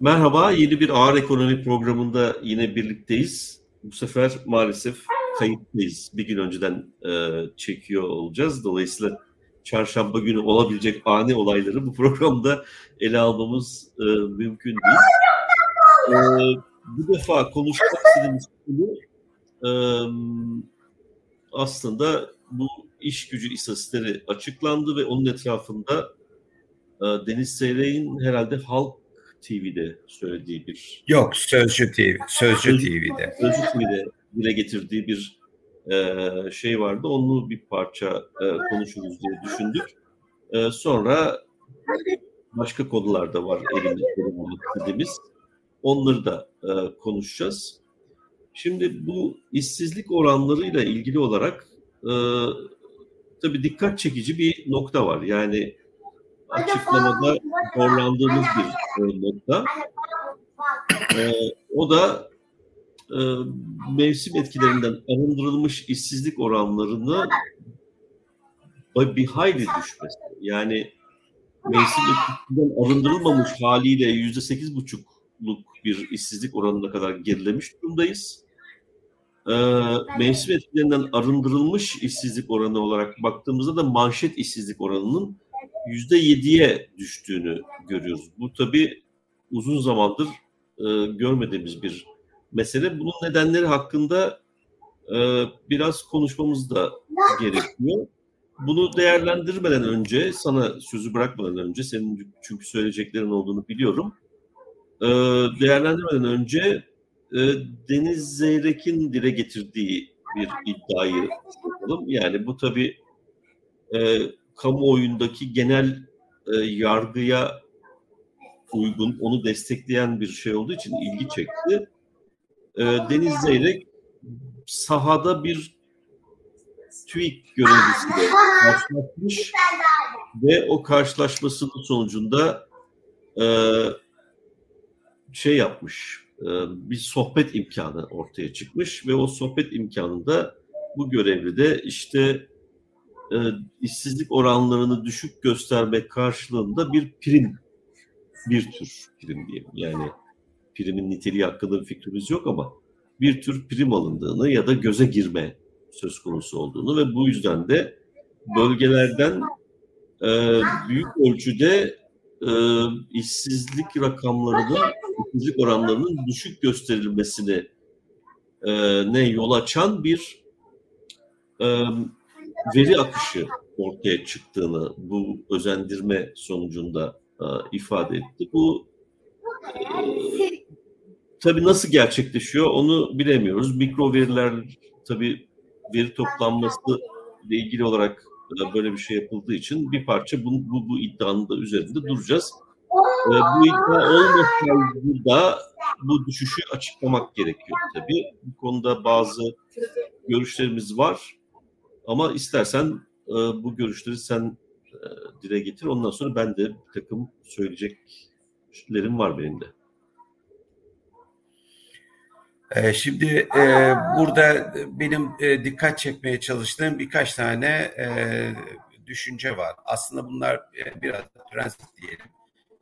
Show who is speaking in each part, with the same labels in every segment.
Speaker 1: Merhaba, yeni bir ağır ekonomi programında yine birlikteyiz. Bu sefer maalesef kayıttayız. Bir gün önceden e, çekiyor olacağız. Dolayısıyla çarşamba günü olabilecek ani olayları bu programda ele almamız e, mümkün değil. E, bu defa konuşmak istediğimiz konu e, aslında bu iş gücü istatistikleri açıklandı ve onun etrafında e, Deniz Seyrek'in herhalde Halk TV'de söylediği bir...
Speaker 2: Yok Sözcü TV, Sözcü, Sözcü TV'de.
Speaker 1: Sözcü TV'de dile getirdiği bir e, şey vardı. Onu bir parça e, konuşuruz diye düşündük. E, sonra başka konular da var elimizde istediğimiz. Onları da e, konuşacağız. Şimdi bu işsizlik oranlarıyla ilgili olarak e, tabii dikkat çekici bir nokta var. Yani açıklamada zorlandığımız bir nokta. E, o da e, mevsim etkilerinden arındırılmış işsizlik oranlarını bir hayli düşmesi. Yani mevsim etkisinden arındırılmamış haliyle yüzde sekiz buçukluk bir işsizlik oranına kadar gerilemiş durumdayız. Ee, mevsim etkilerinden arındırılmış işsizlik oranı olarak baktığımızda da manşet işsizlik oranının yüzde yediye düştüğünü görüyoruz. Bu tabii uzun zamandır e, görmediğimiz bir mesele. Bunun nedenleri hakkında e, biraz konuşmamız da gerekiyor. Bunu değerlendirmeden önce, sana sözü bırakmadan önce, senin çünkü söyleyeceklerin olduğunu biliyorum. E, değerlendirmeden önce e, Deniz Zeyrek'in dile getirdiği bir iddiayı yapalım. Yani bu tabii e, kamuoyundaki genel e, yargıya uygun, onu destekleyen bir şey olduğu için ilgi çekti. E, Deniz Zeyrek sahada bir TÜİK görevlisiyle karşılaşmış ve o karşılaşmasının sonucunda e, şey yapmış, e, bir sohbet imkanı ortaya çıkmış ve o sohbet imkanında bu görevli de işte e, işsizlik oranlarını düşük göstermek karşılığında bir prim, bir tür prim diyelim. Yani primin niteliği hakkında bir fikrimiz yok ama bir tür prim alındığını ya da göze girme söz konusu olduğunu ve bu yüzden de bölgelerden e, büyük ölçüde e, işsizlik rakamlarının, işsizlik oranlarının düşük gösterilmesine e, ne yol açan bir e, veri akışı ortaya çıktığını bu özendirme sonucunda e, ifade etti. Bu e, tabii nasıl gerçekleşiyor onu bilemiyoruz. Mikro veriler tabii veri toplanması ile ilgili olarak e, böyle bir şey yapıldığı için bir parça bu, bu, bu iddianın da üzerinde duracağız. E, bu iddia olmasaydı da bu düşüşü açıklamak gerekiyor tabii. Bu konuda bazı görüşlerimiz var. Ama istersen e, bu görüşleri sen e, dile getir. Ondan sonra ben de bir takım söyleyeceklerim var benim de.
Speaker 2: E, şimdi e, burada benim e, dikkat çekmeye çalıştığım birkaç tane e, düşünce var. Aslında bunlar e, biraz prensip diyelim.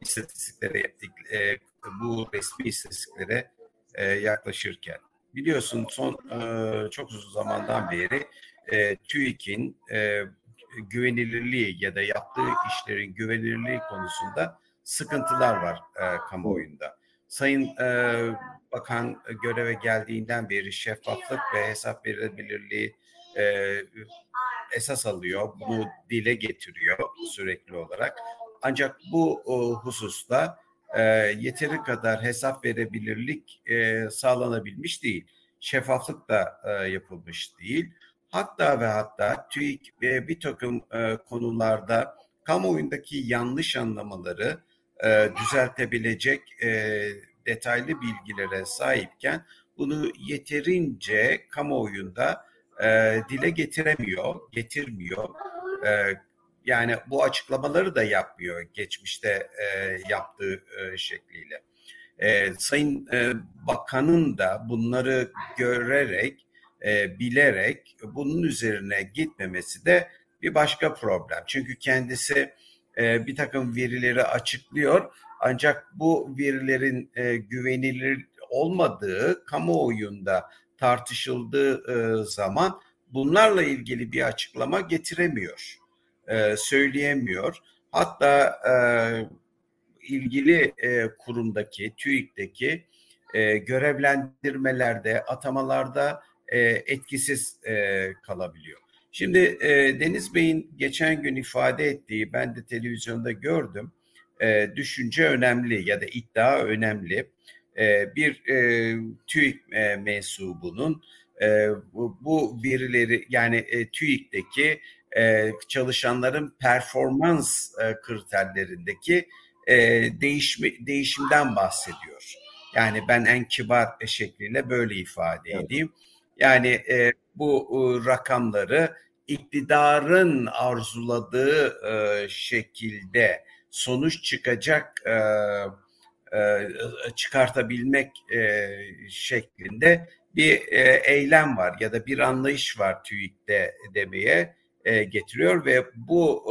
Speaker 2: İstatistiklere, e, bu resmi istatistiklere e, yaklaşırken. Biliyorsun son e, çok uzun zamandan beri e, TÜİK'in e, güvenilirliği ya da yaptığı işlerin güvenilirliği konusunda sıkıntılar var e, kamuoyunda. Sayın e, Bakan göreve geldiğinden beri şeffaflık ve hesap verilebilirliği e, esas alıyor. Bunu dile getiriyor sürekli olarak. Ancak bu o, hususta e, yeteri kadar hesap verebilirlik e, sağlanabilmiş değil. Şeffaflık da e, yapılmış değil. Hatta ve hatta TÜİK ve bir takım e, konularda kamuoyundaki yanlış anlamaları e, düzeltebilecek e, detaylı bilgilere sahipken bunu yeterince kamuoyunda e, dile getiremiyor, getirmiyor. E, yani bu açıklamaları da yapmıyor geçmişte e, yaptığı e, şekliyle. E, Sayın e, Bakan'ın da bunları görerek e, bilerek bunun üzerine gitmemesi de bir başka problem. Çünkü kendisi e, bir takım verileri açıklıyor Ancak bu verilerin e, güvenilir olmadığı kamuoyunda tartışıldığı zaman bunlarla ilgili bir açıklama getiremiyor, söyleyemiyor. Hatta ilgili kurumdaki, TÜİK'teki görevlendirmelerde, atamalarda e, etkisiz e, kalabiliyor. Şimdi e, Deniz Bey'in geçen gün ifade ettiği, ben de televizyonda gördüm, e, düşünce önemli ya da iddia önemli. E, bir e, TÜİK e, mensubunun e, bu, bu verileri yani e, TÜİK'teki e, çalışanların performans e, kriterlerindeki e, değişmi, değişimden bahsediyor. Yani ben en kibar şekliyle böyle ifade edeyim. Yani e, bu e, rakamları iktidarın arzuladığı e, şekilde sonuç çıkacak e, e, çıkartabilmek e, şeklinde bir e, eylem var ya da bir anlayış var TÜİK'te demeye e, getiriyor ve bu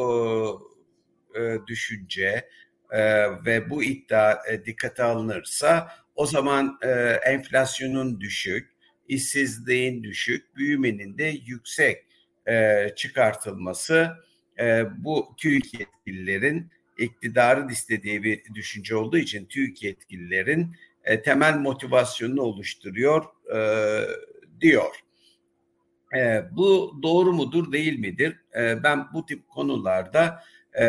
Speaker 2: e, e, düşünce e, ve bu iddia e, dikkate alınırsa o zaman e, enflasyonun düşük, işsizliğin düşük, büyümenin de yüksek e, çıkartılması e, bu TÜİK yetkililerin iktidarın istediği bir düşünce olduğu için TÜİK yetkililerin e, temel motivasyonunu oluşturuyor e, diyor. E, bu doğru mudur değil midir? E, ben bu tip konularda e,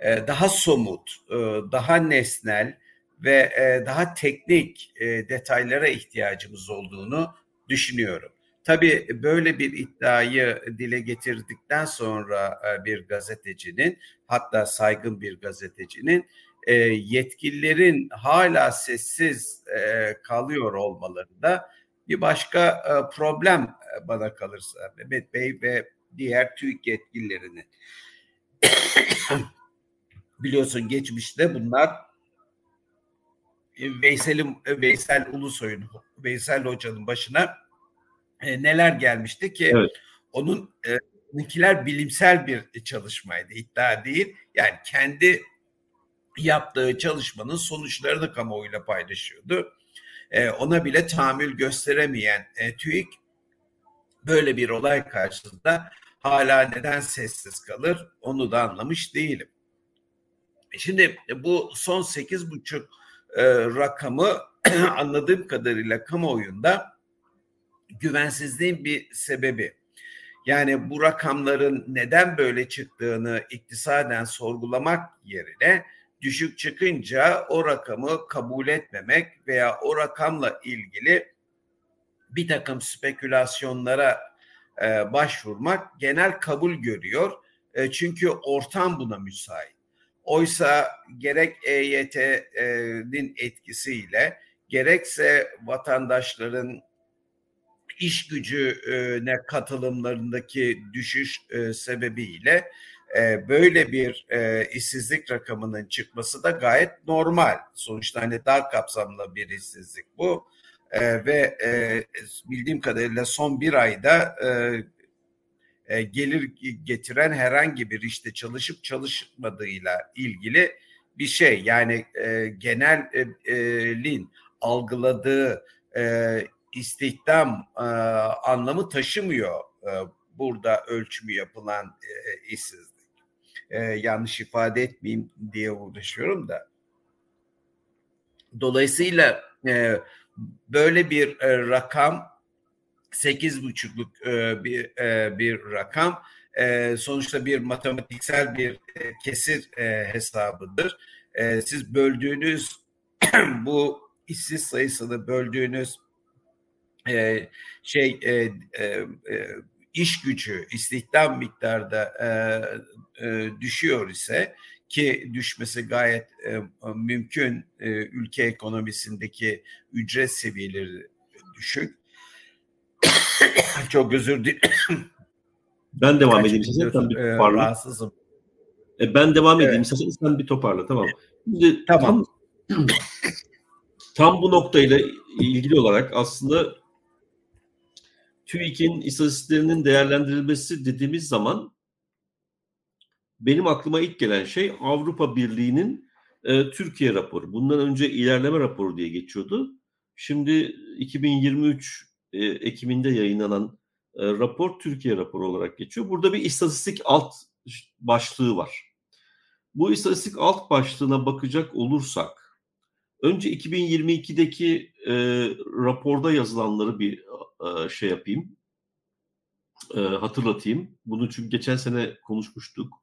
Speaker 2: e, daha somut, e, daha nesnel ve e, daha teknik e, detaylara ihtiyacımız olduğunu düşünüyorum. Tabii böyle bir iddiayı dile getirdikten sonra e, bir gazetecinin hatta saygın bir gazetecinin yetkililerin hala sessiz kalıyor olmaları da bir başka problem bana kalırsa Mehmet Bey ve diğer TÜİK yetkililerinin. Biliyorsun geçmişte bunlar Veysel'in Veysel Ulusoy'un Veysel Hoca'nın başına e, neler gelmişti ki evet. onun e, onunkiler bilimsel bir çalışmaydı iddia değil. Yani kendi yaptığı çalışmanın sonuçlarını kamuoyuyla paylaşıyordu. E, ona bile tahammül gösteremeyen e, TÜİK böyle bir olay karşısında hala neden sessiz kalır onu da anlamış değilim. E, şimdi bu son sekiz buçuk e, rakamı anladığım kadarıyla kamuoyunda güvensizliğin bir sebebi. Yani bu rakamların neden böyle çıktığını iktisaden sorgulamak yerine düşük çıkınca o rakamı kabul etmemek veya o rakamla ilgili bir takım spekülasyonlara e, başvurmak genel kabul görüyor. E, çünkü ortam buna müsait. Oysa gerek EYT'nin etkisiyle gerekse vatandaşların iş gücüne katılımlarındaki düşüş e, sebebiyle e, böyle bir e, işsizlik rakamının çıkması da gayet normal. Sonuçta hani daha kapsamlı bir işsizlik bu ve bildiğim kadarıyla son bir ayda gelir getiren herhangi bir işte çalışıp çalışmadığıyla ilgili bir şey. Yani genelin algıladığı istihdam e, anlamı taşımıyor e, burada ölçümü yapılan e, işsizlik. E, yanlış ifade etmeyeyim diye uğraşıyorum da. Dolayısıyla e, böyle bir e, rakam sekiz buçukluk e, bir e, bir rakam e, sonuçta bir matematiksel bir e, kesir hesabıdır. Siz böldüğünüz bu işsiz sayısını böldüğünüz şey e, iş gücü istihdam miktarda düşüyor ise ki düşmesi gayet mümkün ülke ekonomisindeki ücret seviyeleri düşük. Çok özür dilerim.
Speaker 1: Ben devam edeyim size. Sen bir toparla. Rahatsızım. E, ben devam edeyim. Evet. Sen, sen bir toparla. Tamam. Şimdi tamam. Tam, tam bu noktayla ilgili olarak aslında TÜİK'in istatistiklerinin değerlendirilmesi dediğimiz zaman benim aklıma ilk gelen şey Avrupa Birliği'nin e, Türkiye raporu. Bundan önce ilerleme raporu diye geçiyordu. Şimdi 2023 e, Ekim'inde yayınlanan e, rapor Türkiye raporu olarak geçiyor. Burada bir istatistik alt başlığı var. Bu istatistik alt başlığına bakacak olursak önce 2022'deki e, raporda yazılanları bir e, şey yapayım, e, hatırlatayım. Bunu çünkü geçen sene konuşmuştuk.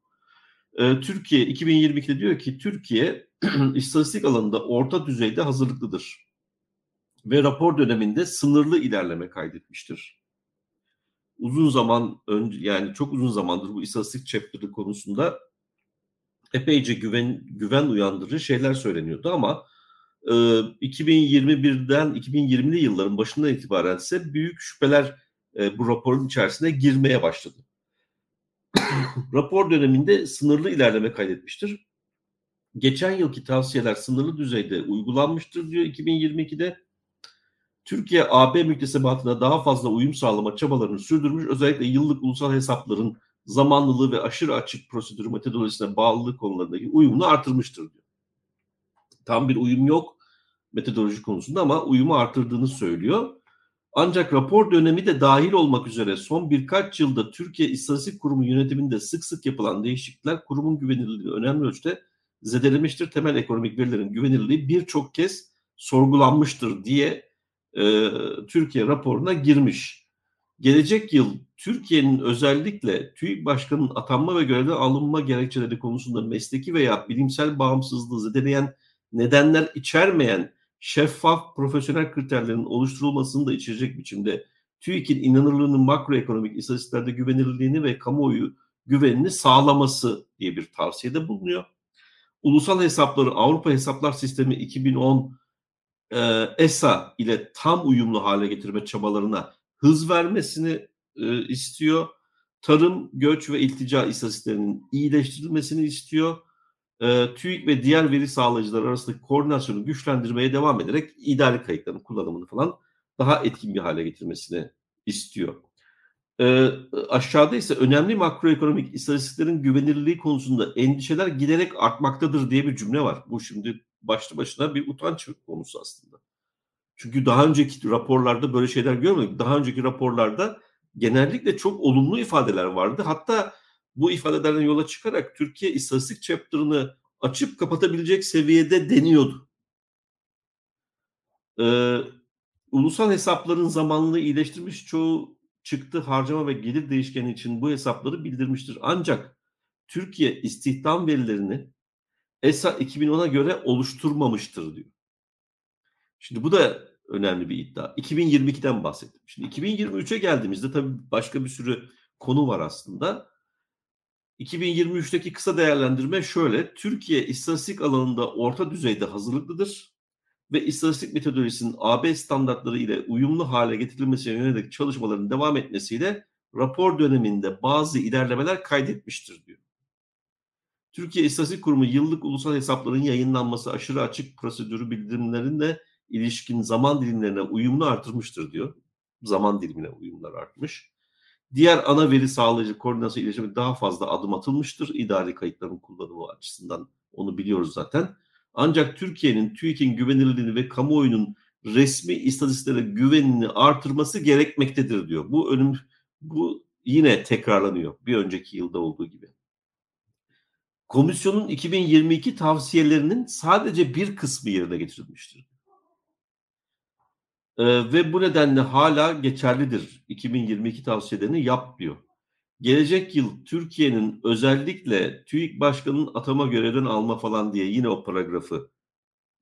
Speaker 1: E, Türkiye 2022'de diyor ki Türkiye istatistik alanında orta düzeyde hazırlıklıdır ve rapor döneminde sınırlı ilerleme kaydetmiştir. Uzun zaman önce yani çok uzun zamandır bu istatistik chapter'ı konusunda epeyce güven güven uyandırıcı şeyler söyleniyordu ama e, 2021'den 2020'li yılların başından itibaren ise büyük şüpheler e, bu raporun içerisine girmeye başladı. Rapor döneminde sınırlı ilerleme kaydetmiştir. Geçen yılki tavsiyeler sınırlı düzeyde uygulanmıştır diyor 2022'de. Türkiye AB müktesebatına daha fazla uyum sağlama çabalarını sürdürmüş. Özellikle yıllık ulusal hesapların zamanlılığı ve aşırı açık prosedürü metodolojisine bağlılık konularındaki uyumunu artırmıştır diyor. Tam bir uyum yok metodoloji konusunda ama uyumu artırdığını söylüyor. Ancak rapor dönemi de dahil olmak üzere son birkaç yılda Türkiye İstatistik Kurumu yönetiminde sık sık yapılan değişiklikler kurumun güvenilirliğini önemli ölçüde zedelemiştir. Temel ekonomik verilerin güvenilirliği birçok kez sorgulanmıştır diye e, Türkiye raporuna girmiş. Gelecek yıl Türkiye'nin özellikle TÜİK Başkanı'nın atanma ve görevden alınma gerekçeleri konusunda mesleki veya bilimsel bağımsızlığı zedeleyen nedenler içermeyen şeffaf profesyonel kriterlerin oluşturulmasını da içerecek biçimde TÜİK'in inanırlığının makroekonomik istatistiklerde güvenilirliğini ve kamuoyu güvenini sağlaması diye bir tavsiyede bulunuyor. Ulusal hesapları Avrupa Hesaplar Sistemi 2010 e, ESA ile tam uyumlu hale getirme çabalarına hız vermesini e, istiyor. Tarım, göç ve iltica istatistiklerinin iyileştirilmesini istiyor. E, TÜİK ve diğer veri sağlayıcılar arasındaki koordinasyonu güçlendirmeye devam ederek idari kayıtların kullanımını falan daha etkin bir hale getirmesini istiyor. E, aşağıda ise önemli makroekonomik istatistiklerin güvenilirliği konusunda endişeler giderek artmaktadır diye bir cümle var. Bu şimdi başlı başına bir utanç konusu aslında. Çünkü daha önceki raporlarda böyle şeyler görmedik. Daha önceki raporlarda genellikle çok olumlu ifadeler vardı. Hatta bu ifadelerden yola çıkarak Türkiye istatistik chapter'ını açıp kapatabilecek seviyede deniyordu. Ee, ulusal hesapların zamanını iyileştirmiş çoğu çıktı harcama ve gelir değişkeni için bu hesapları bildirmiştir. Ancak Türkiye istihdam verilerini ESA 2010'a göre oluşturmamıştır diyor. Şimdi bu da önemli bir iddia. 2022'den bahsettim. Şimdi 2023'e geldiğimizde tabii başka bir sürü konu var aslında. 2023'teki kısa değerlendirme şöyle. Türkiye istatistik alanında orta düzeyde hazırlıklıdır ve istatistik metodolojisinin AB standartları ile uyumlu hale getirilmesine yönelik çalışmaların devam etmesiyle rapor döneminde bazı ilerlemeler kaydetmiştir diyor. Türkiye İstatistik Kurumu yıllık ulusal hesapların yayınlanması aşırı açık prosedürü bildirimlerinde ilişkin zaman dilimlerine uyumlu artırmıştır diyor. Zaman dilimine uyumlar artmış. Diğer ana veri sağlayıcı koordinasyon iletişimi daha fazla adım atılmıştır. İdari kayıtların kullanımı açısından onu biliyoruz zaten. Ancak Türkiye'nin TÜİK'in güvenilirliğini ve kamuoyunun resmi istatistiklere güvenini artırması gerekmektedir diyor. Bu önüm bu yine tekrarlanıyor bir önceki yılda olduğu gibi. Komisyonun 2022 tavsiyelerinin sadece bir kısmı yerine getirilmiştir. Ee, ve bu nedenle hala geçerlidir. 2022 tavsiyelerini yap diyor. Gelecek yıl Türkiye'nin özellikle TÜİK Başkanı'nın atama görevden alma falan diye yine o paragrafı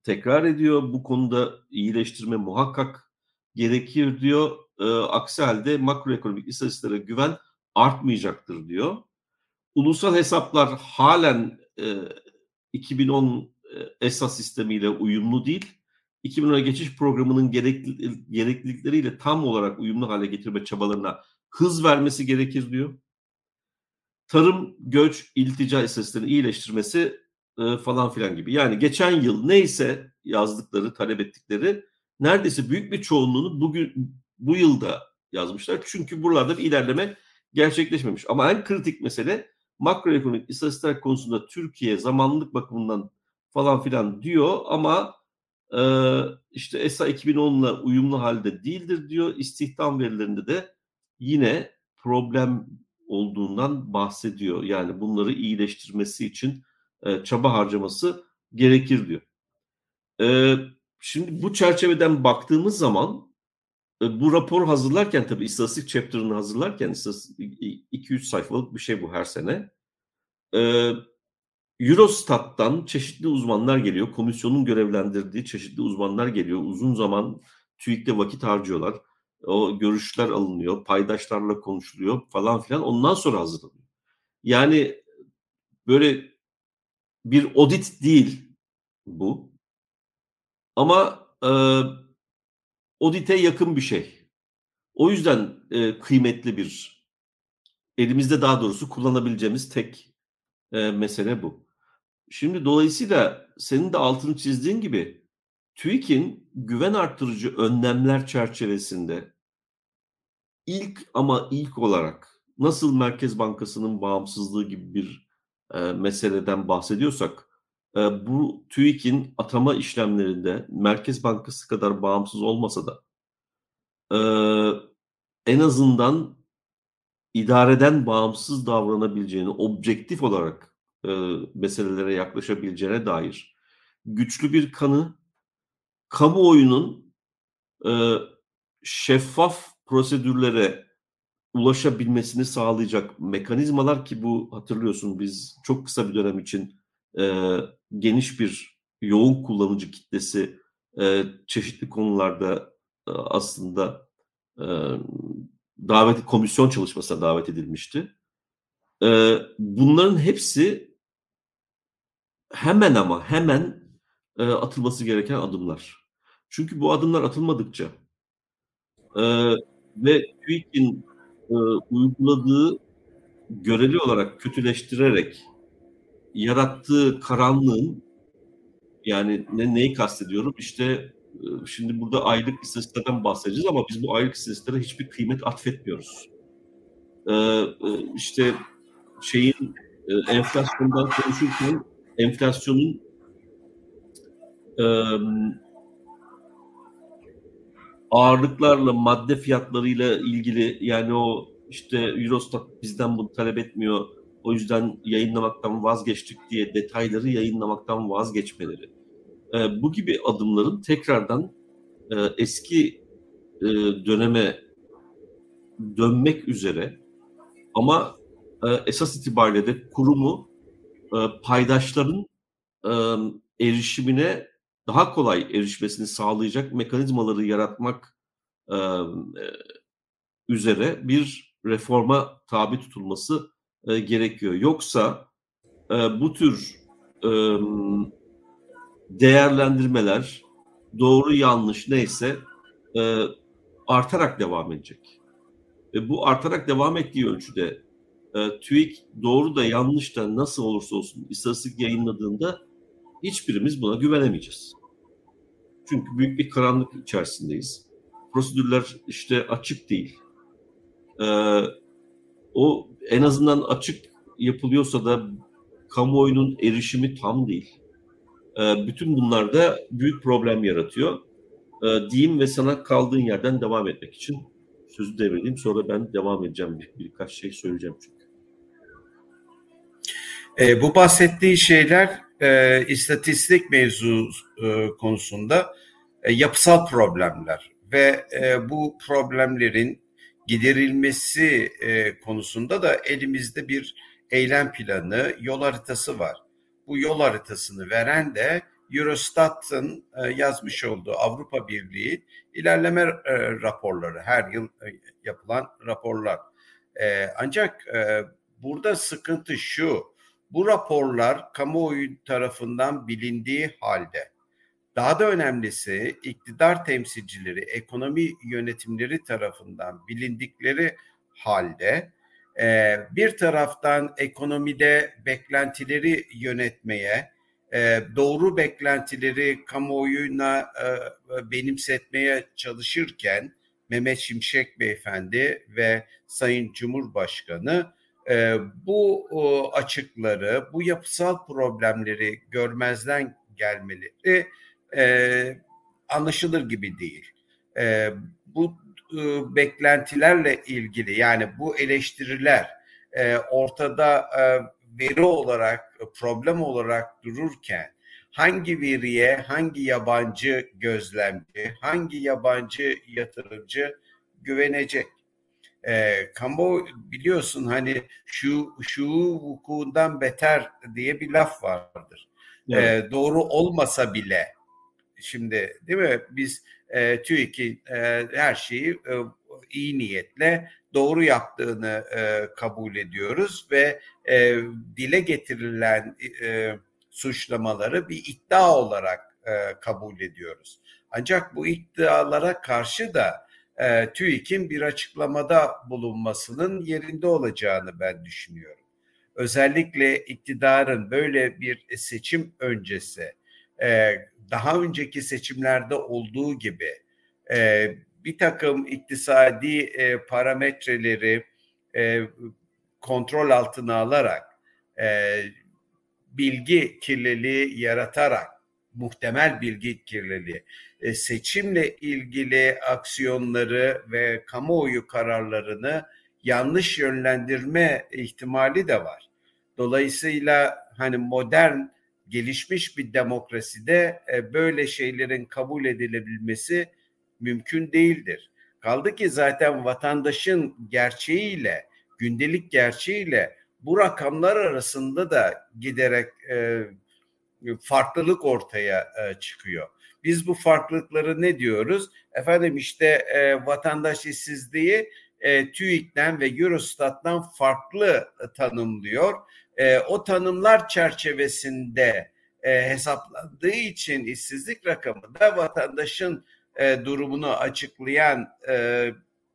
Speaker 1: tekrar ediyor. Bu konuda iyileştirme muhakkak gerekir diyor. E, aksi halde makroekonomik istatistiklere güven artmayacaktır diyor. Ulusal hesaplar halen e, 2010 e, ESA sistemiyle uyumlu değil. 2010'a geçiş programının gerekli, gereklilikleriyle tam olarak uyumlu hale getirme çabalarına hız vermesi gerekir diyor. Tarım, göç, iltica istatistiklerini iyileştirmesi e, falan filan gibi. Yani geçen yıl neyse yazdıkları, talep ettikleri neredeyse büyük bir çoğunluğunu bugün bu yılda yazmışlar. Çünkü buralarda bir ilerleme gerçekleşmemiş. Ama en kritik mesele makroekonomik istatistikler konusunda Türkiye zamanlılık bakımından falan filan diyor ama e, işte ESA 2010'la uyumlu halde değildir diyor. İstihdam verilerinde de yine problem olduğundan bahsediyor. Yani bunları iyileştirmesi için e, çaba harcaması gerekir diyor. E, şimdi bu çerçeveden baktığımız zaman bu rapor hazırlarken tabii istatistik chapter'ını hazırlarken 200 sayfalık bir şey bu her sene. E, Eurostat'tan çeşitli uzmanlar geliyor. Komisyonun görevlendirdiği çeşitli uzmanlar geliyor. Uzun zaman TÜİK'te vakit harcıyorlar. O görüşler alınıyor, paydaşlarla konuşuluyor falan filan. Ondan sonra hazırlanıyor. Yani böyle bir audit değil bu. Ama e, audite yakın bir şey. O yüzden e, kıymetli bir elimizde daha doğrusu kullanabileceğimiz tek e, mesele bu. Şimdi dolayısıyla senin de altını çizdiğin gibi TÜİK'in güven arttırıcı önlemler çerçevesinde ilk ama ilk olarak nasıl Merkez Bankası'nın bağımsızlığı gibi bir e, meseleden bahsediyorsak bu TÜİK'in atama işlemlerinde Merkez Bankası kadar bağımsız olmasa da en azından idareden bağımsız davranabileceğini objektif olarak meselelere yaklaşabileceğine dair güçlü bir kanı, kamuoyunun şeffaf prosedürlere ulaşabilmesini sağlayacak mekanizmalar ki bu hatırlıyorsun biz çok kısa bir dönem için e, geniş bir yoğun kullanıcı kitlesi e, çeşitli konularda e, aslında e, davet komisyon çalışmasına davet edilmişti. E, bunların hepsi hemen ama hemen e, atılması gereken adımlar. Çünkü bu adımlar atılmadıkça e, ve TÜİK'in e, uyguladığı göreli olarak kötüleştirerek yarattığı karanlığın yani ne, neyi kastediyorum? İşte e, şimdi burada aylık istatistiklerden bahsedeceğiz ama biz bu aylık istatistiklere hiçbir kıymet atfetmiyoruz. Ee, işte şeyin e, enflasyondan konuşurken enflasyonun e, ağırlıklarla madde fiyatlarıyla ilgili yani o işte Eurostat bizden bunu talep etmiyor o yüzden yayınlamaktan vazgeçtik diye detayları yayınlamaktan vazgeçmeleri. E, bu gibi adımların tekrardan e, eski e, döneme dönmek üzere ama e, esas itibariyle de kurumu e, paydaşların e, erişimine daha kolay erişmesini sağlayacak mekanizmaları yaratmak e, e, üzere bir reforma tabi tutulması e, gerekiyor. Yoksa e, bu tür e, değerlendirmeler doğru yanlış neyse e, artarak devam edecek. Ve bu artarak devam ettiği ölçüde e, TÜİK doğru da yanlış da nasıl olursa olsun istatistik yayınladığında hiçbirimiz buna güvenemeyeceğiz. Çünkü büyük bir karanlık içerisindeyiz. Prosedürler işte açık değil. Ee, o en azından açık yapılıyorsa da kamuoyunun erişimi tam değil. Ee, bütün bunlar da büyük problem yaratıyor. Ee, diyeyim ve sana kaldığın yerden devam etmek için sözü devredeyim. Sonra ben devam edeceğim. Bir, birkaç şey söyleyeceğim çünkü.
Speaker 2: E, bu bahsettiği şeyler e, istatistik mevzu e, konusunda e, yapısal problemler ve e, bu problemlerin giderilmesi e, konusunda da elimizde bir eylem planı, yol haritası var. Bu yol haritasını veren de Eurostat'ın e, yazmış olduğu Avrupa Birliği ilerleme e, raporları, her yıl e, yapılan raporlar. E, ancak e, burada sıkıntı şu, bu raporlar kamuoyu tarafından bilindiği halde daha da önemlisi iktidar temsilcileri, ekonomi yönetimleri tarafından bilindikleri halde e, bir taraftan ekonomide beklentileri yönetmeye, e, doğru beklentileri kamuoyuna e, benimsetmeye çalışırken Mehmet Şimşek Beyefendi ve Sayın Cumhurbaşkanı bu açıkları, bu yapısal problemleri görmezden gelmeleri e, anlaşılır gibi değil. E, bu e, beklentilerle ilgili yani bu eleştiriler e, ortada e, veri olarak, problem olarak dururken hangi veriye hangi yabancı gözlemci, hangi yabancı yatırımcı güvenecek? E, kamu biliyorsun hani şu şu vukuundan beter diye bir laf vardır. Evet. E, doğru olmasa bile şimdi değil mi biz e, TÜİK'in e, her şeyi e, iyi niyetle doğru yaptığını e, kabul ediyoruz ve e, dile getirilen e, suçlamaları bir iddia olarak e, kabul ediyoruz. Ancak bu iddialara karşı da e, TÜİK'in bir açıklamada bulunmasının yerinde olacağını ben düşünüyorum. Özellikle iktidarın böyle bir seçim öncesi, e, daha önceki seçimlerde olduğu gibi e, bir takım iktisadi e, parametreleri e, kontrol altına alarak e, bilgi kirliliği yaratarak muhtemel bilgi kirliliği e, seçimle ilgili aksiyonları ve kamuoyu kararlarını yanlış yönlendirme ihtimali de var. Dolayısıyla hani modern gelişmiş bir demokraside e, böyle şeylerin kabul edilebilmesi mümkün değildir. Kaldı ki zaten vatandaşın gerçeğiyle, gündelik gerçeğiyle bu rakamlar arasında da giderek e, farklılık ortaya e, çıkıyor. Biz bu farklılıkları ne diyoruz? Efendim işte e, vatandaş işsizliği e, TÜİK'ten ve Eurostat'tan farklı tanımlıyor. E, o tanımlar çerçevesinde e, hesaplandığı için işsizlik rakamı da vatandaşın e, durumunu açıklayan e,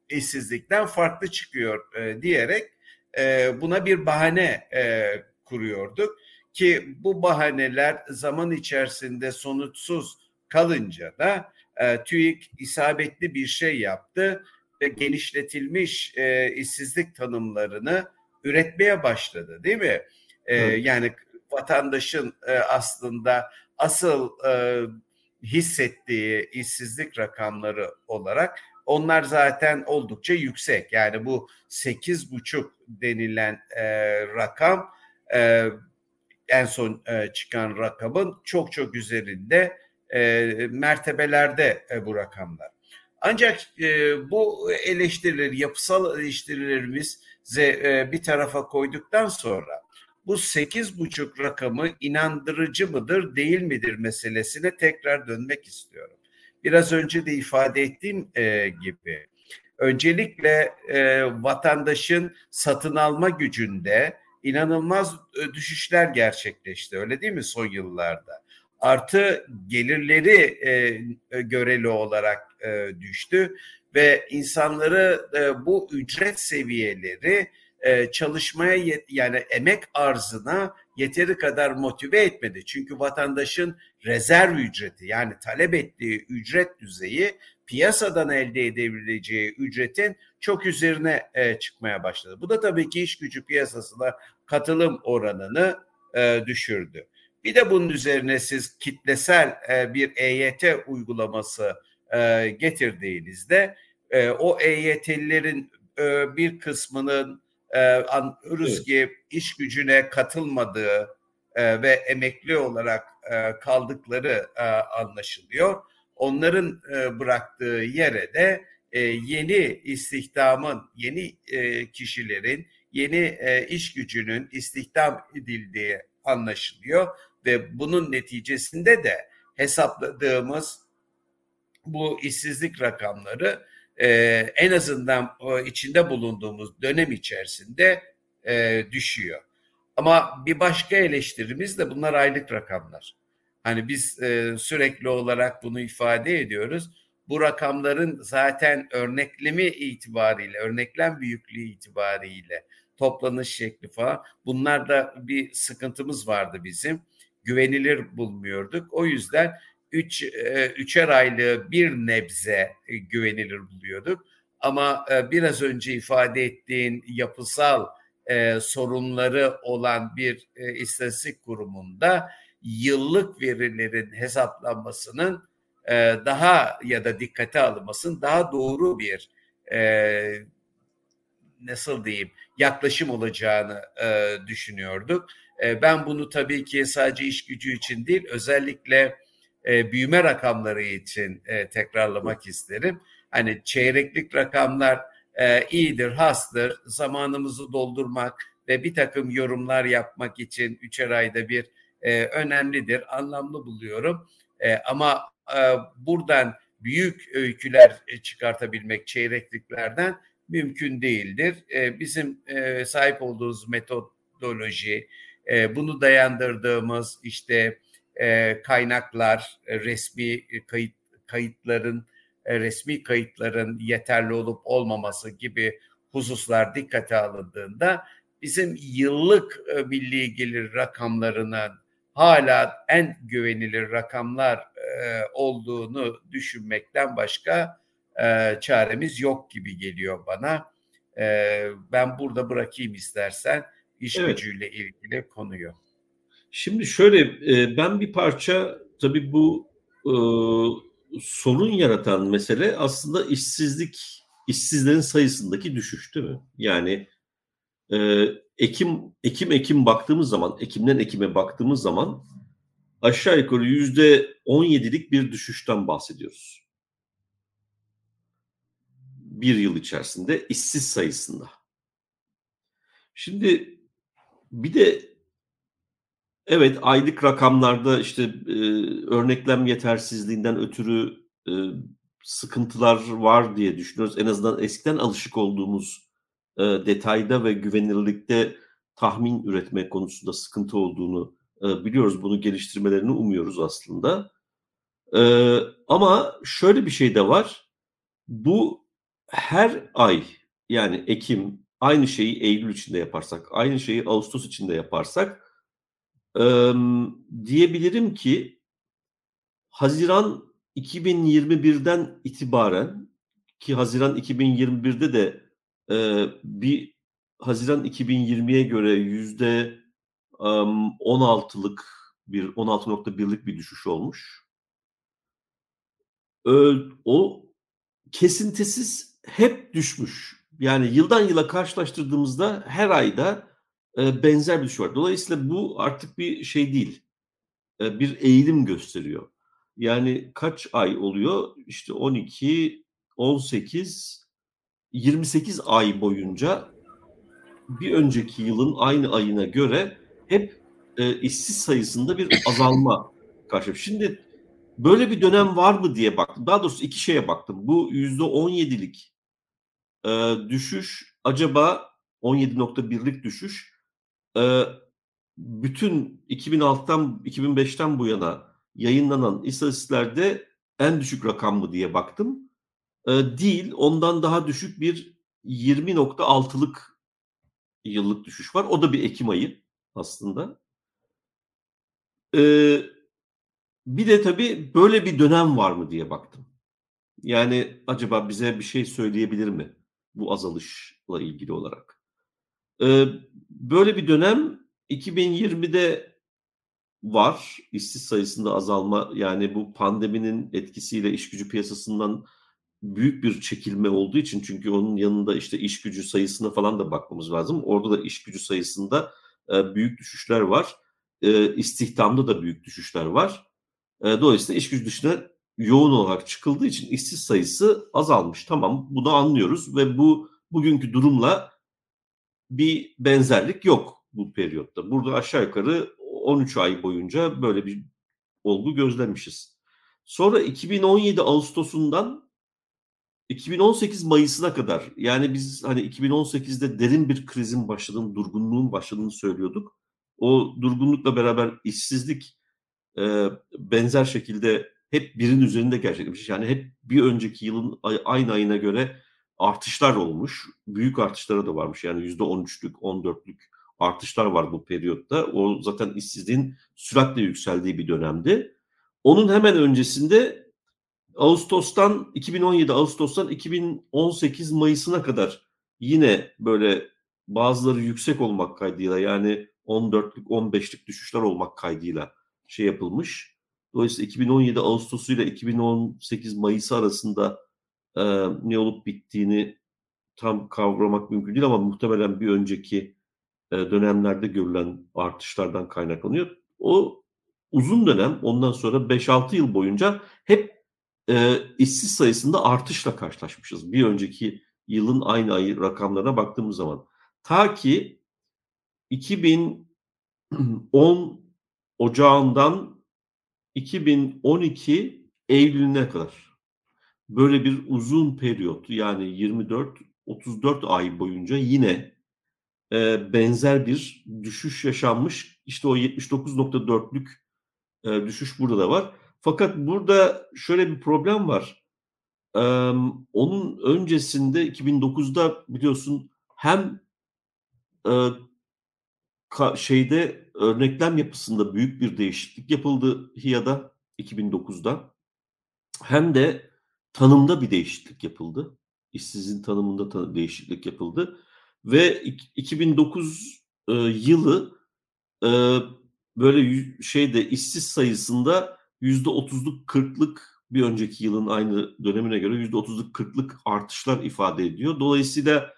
Speaker 2: işsizlikten farklı çıkıyor e, diyerek e, buna bir bahane e, kuruyorduk. Ki bu bahaneler zaman içerisinde sonuçsuz kalınca da e, TÜİK isabetli bir şey yaptı ve genişletilmiş e, işsizlik tanımlarını üretmeye başladı değil mi? E, yani vatandaşın e, aslında asıl e, hissettiği işsizlik rakamları olarak onlar zaten oldukça yüksek. Yani bu sekiz buçuk denilen e, rakam e, en son e, çıkan rakamın çok çok üzerinde e, mertebelerde e, bu rakamlar. Ancak e, bu eleştirileri, yapısal eleştirilerimizi e, bir tarafa koyduktan sonra bu sekiz buçuk rakamı inandırıcı mıdır değil midir meselesine tekrar dönmek istiyorum. Biraz önce de ifade ettiğim e, gibi öncelikle e, vatandaşın satın alma gücünde inanılmaz e, düşüşler gerçekleşti öyle değil mi son yıllarda? Artı gelirleri e, göreli olarak e, düştü ve insanları e, bu ücret seviyeleri e, çalışmaya yani emek arzına yeteri kadar motive etmedi. Çünkü vatandaşın rezerv ücreti yani talep ettiği ücret düzeyi piyasadan elde edebileceği ücretin çok üzerine e, çıkmaya başladı. Bu da tabii ki iş gücü piyasasına katılım oranını düşürdü. Bir de bunun üzerine siz kitlesel bir EYT uygulaması e, getirdiğinizde e, o EYT'lilerin e, bir kısmının e, anlıyoruz evet. ki iş gücüne katılmadığı e, ve emekli olarak e, kaldıkları e, anlaşılıyor. Onların e, bıraktığı yere de e, yeni istihdamın, yeni e, kişilerin, yeni e, iş gücünün istihdam edildiği anlaşılıyor ve bunun neticesinde de hesapladığımız bu işsizlik rakamları e, en azından e, içinde bulunduğumuz dönem içerisinde e, düşüyor. Ama bir başka eleştirimiz de bunlar aylık rakamlar. Hani biz e, sürekli olarak bunu ifade ediyoruz. Bu rakamların zaten örneklemi itibariyle, örneklem büyüklüğü itibariyle toplanış şekli falan bunlarda bir sıkıntımız vardı bizim. Güvenilir bulmuyorduk. O yüzden üç, e, üçer aylığı bir nebze e, güvenilir buluyorduk. Ama e, biraz önce ifade ettiğin yapısal e, sorunları olan bir e, istatistik kurumunda yıllık verilerin hesaplanmasının e, daha ya da dikkate alınmasının daha doğru bir e, nasıl diyeyim yaklaşım olacağını e, düşünüyorduk. E, ben bunu tabii ki sadece iş gücü için değil özellikle e, büyüme rakamları için e, tekrarlamak isterim. Hani çeyreklik rakamlar e, iyidir, hastır, zamanımızı doldurmak ve bir takım yorumlar yapmak için üçer ayda bir e, önemlidir, anlamlı buluyorum. E, ama e, buradan büyük öyküler çıkartabilmek çeyrekliklerden mümkün değildir. E, bizim e, sahip olduğumuz metodoloji, e, bunu dayandırdığımız işte e, kaynaklar, e, resmi kayıt kayıtların e, resmi kayıtların yeterli olup olmaması gibi hususlar dikkate alındığında bizim yıllık e, milli gelir rakamlarının hala en güvenilir rakamlar e, olduğunu düşünmekten başka e, çaremiz yok gibi geliyor bana. E, ben burada bırakayım istersen iş evet. gücüyle ilgili konuyu.
Speaker 1: Şimdi şöyle e, ben bir parça tabii bu e, sorun yaratan mesele aslında işsizlik, işsizlerin sayısındaki düşüş değil mi? Yani e, Ekim, Ekim, Ekim baktığımız zaman, Ekim'den Ekim'e baktığımız zaman aşağı yukarı yüzde 17'lik bir düşüşten bahsediyoruz. Bir yıl içerisinde işsiz sayısında. Şimdi bir de Evet, aylık rakamlarda işte e, örneklem yetersizliğinden ötürü e, sıkıntılar var diye düşünüyoruz. En azından eskiden alışık olduğumuz e, detayda ve güvenilirlikte tahmin üretme konusunda sıkıntı olduğunu e, biliyoruz. Bunu geliştirmelerini umuyoruz aslında. E, ama şöyle bir şey de var. Bu her ay yani Ekim aynı şeyi Eylül içinde yaparsak, aynı şeyi Ağustos içinde yaparsak ee, diyebilirim ki Haziran 2021'den itibaren ki Haziran 2021'de de e, bir Haziran 2020'ye göre yüzde 16'lık bir 16.1'lik bir düşüş olmuş. O kesintisiz hep düşmüş. Yani yıldan yıla karşılaştırdığımızda her ayda benzer bir şey var. Dolayısıyla bu artık bir şey değil. bir eğilim gösteriyor. Yani kaç ay oluyor? İşte 12, 18, 28 ay boyunca bir önceki yılın aynı ayına göre hep e, işsiz sayısında bir azalma karşı. Şimdi böyle bir dönem var mı diye baktım. Daha doğrusu iki şeye baktım. Bu yüzde 17'lik e, düşüş acaba 17.1'lik düşüş e, bütün 2006'dan 2005'ten bu yana yayınlanan istatistiklerde en düşük rakam mı diye baktım. E, değil, ondan daha düşük bir 20.6'lık yıllık düşüş var. O da bir Ekim ayı aslında. Ee, bir de tabii böyle bir dönem var mı diye baktım. Yani acaba bize bir şey söyleyebilir mi bu azalışla ilgili olarak? Böyle bir dönem 2020'de var. İşsiz sayısında azalma yani bu pandeminin etkisiyle iş gücü piyasasından büyük bir çekilme olduğu için çünkü onun yanında işte iş gücü sayısına falan da bakmamız lazım. Orada da iş gücü sayısında büyük düşüşler var. İstihdamda da büyük düşüşler var. Dolayısıyla iş gücü dışına yoğun olarak çıkıldığı için işsiz sayısı azalmış. Tamam bunu anlıyoruz ve bu bugünkü durumla bir benzerlik yok bu periyotta. Burada aşağı yukarı 13 ay boyunca böyle bir olgu gözlemişiz. Sonra 2017 Ağustos'undan 2018 Mayıs'ına kadar yani biz hani 2018'de derin bir krizin başladığını, durgunluğun başladığını söylüyorduk. O durgunlukla beraber işsizlik e, benzer şekilde hep birin üzerinde gerçekleşmiş. Yani hep bir önceki yılın aynı ayına göre artışlar olmuş. Büyük artışlara da varmış. Yani yüzde on üçlük, on dörtlük artışlar var bu periyotta. O zaten işsizliğin süratle yükseldiği bir dönemdi. Onun hemen öncesinde Ağustos'tan 2017 Ağustos'tan 2018 Mayıs'ına kadar yine böyle bazıları yüksek olmak kaydıyla yani 14'lük 15'lik düşüşler olmak kaydıyla şey yapılmış. Dolayısıyla 2017 Ağustos ile 2018 Mayıs arasında e, ne olup bittiğini tam kavramak mümkün değil ama muhtemelen bir önceki e, dönemlerde görülen artışlardan kaynaklanıyor. O uzun dönem ondan sonra 5-6 yıl boyunca hep e, işsiz sayısında artışla karşılaşmışız. Bir önceki yılın aynı ayı rakamlarına baktığımız zaman. Ta ki 2010 Ocağından 2012 Eylül'üne kadar böyle bir uzun periyot yani 24 34 ay boyunca yine e, benzer bir düşüş yaşanmış. İşte o 79.4'lük e, düşüş burada da var. Fakat burada şöyle bir problem var. E, onun öncesinde 2009'da biliyorsun hem e, ka, şeyde örneklem yapısında büyük bir değişiklik yapıldı HİA'da 2009'da hem de tanımda bir değişiklik yapıldı. İşsizin tanımında ta- değişiklik yapıldı ve 2009 e, yılı e, böyle şeyde işsiz sayısında yüzde otuzluk kırklık bir önceki yılın aynı dönemine göre yüzde otuzluk kırklık artışlar ifade ediyor. Dolayısıyla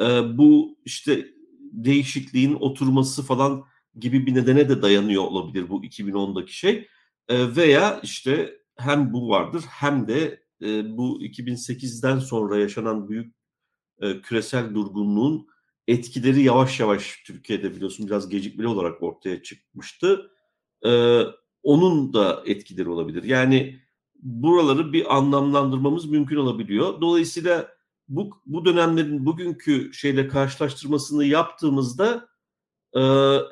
Speaker 1: e, bu işte değişikliğin oturması falan gibi bir nedene de dayanıyor olabilir bu 2010'daki şey. E, veya işte hem bu vardır hem de e, bu 2008'den sonra yaşanan büyük e, küresel durgunluğun etkileri yavaş yavaş Türkiye'de biliyorsun biraz gecikmeli olarak ortaya çıkmıştı. E, onun da etkileri olabilir. Yani buraları bir anlamlandırmamız mümkün olabiliyor. Dolayısıyla bu, bu dönemlerin bugünkü şeyle karşılaştırmasını yaptığımızda e,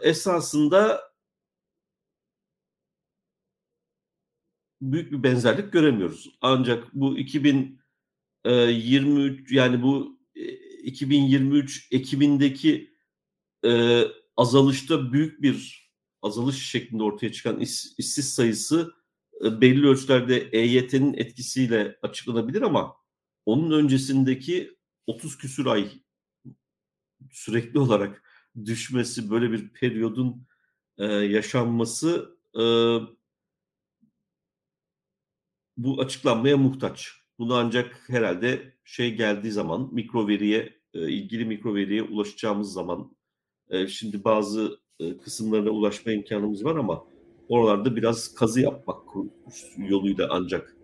Speaker 1: esasında büyük bir benzerlik göremiyoruz. Ancak bu 2023 yani bu 2023 Ekim'indeki e, azalışta büyük bir azalış şeklinde ortaya çıkan iş, işsiz sayısı e, belli ölçülerde EYT'nin etkisiyle açıklanabilir ama onun öncesindeki 30 küsür ay sürekli olarak düşmesi, böyle bir periyodun e, yaşanması e, bu açıklanmaya muhtaç. Bunu ancak herhalde şey geldiği zaman mikro veriye e, ilgili mikro veriye ulaşacağımız zaman e, şimdi bazı e, kısımlarına ulaşma imkanımız var ama oralarda biraz kazı yapmak yoluyla ancak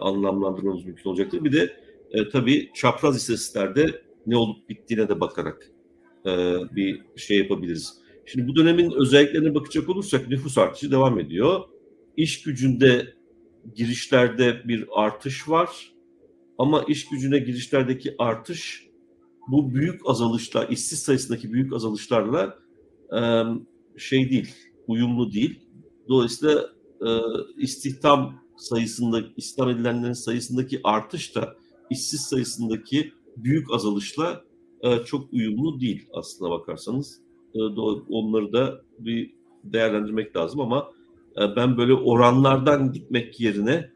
Speaker 1: anlamlandırmamız mümkün olacaktır. Bir de tabii çapraz istatistiklerde ne olup bittiğine de bakarak bir şey yapabiliriz. Şimdi bu dönemin özelliklerine bakacak olursak nüfus artışı devam ediyor. İş gücünde girişlerde bir artış var. Ama iş gücüne girişlerdeki artış bu büyük azalışla, işsiz sayısındaki büyük azalışlarla e, şey değil, uyumlu değil. Dolayısıyla e, istihdam sayısında, istihdam edilenlerin sayısındaki artış da işsiz sayısındaki büyük azalışla e, çok uyumlu değil aslına bakarsanız. E, onları da bir değerlendirmek lazım ama ben böyle oranlardan gitmek yerine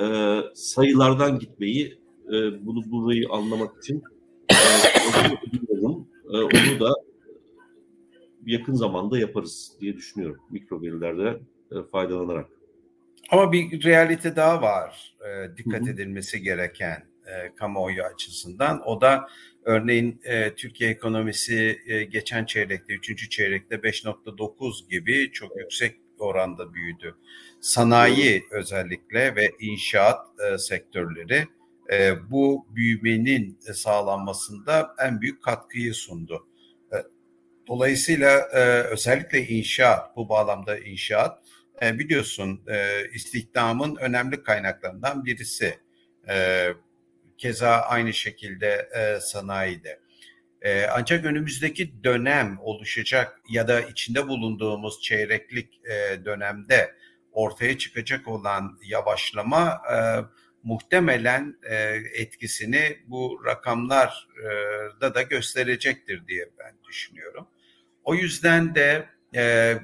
Speaker 1: e, sayılardan gitmeyi e, bunu burayı anlamak için onu da yakın zamanda yaparız diye düşünüyorum mikro verilerde faydalanarak.
Speaker 2: Ama bir realite daha var dikkat edilmesi gereken kamuoyu açısından. O da örneğin Türkiye ekonomisi geçen çeyrekte, üçüncü çeyrekte 5.9 gibi çok yüksek oranda büyüdü. Sanayi özellikle ve inşaat e, sektörleri e, bu büyümenin sağlanmasında en büyük katkıyı sundu. E, dolayısıyla e, özellikle inşaat, bu bağlamda inşaat e, biliyorsun e, istihdamın önemli kaynaklarından birisi. E, keza aynı şekilde e, sanayide. E, ancak önümüzdeki dönem oluşacak ya da içinde bulunduğumuz çeyreklik e, dönemde ortaya çıkacak olan yavaşlama e, muhtemelen e, etkisini bu rakamlarda da gösterecektir diye ben düşünüyorum. O yüzden de e,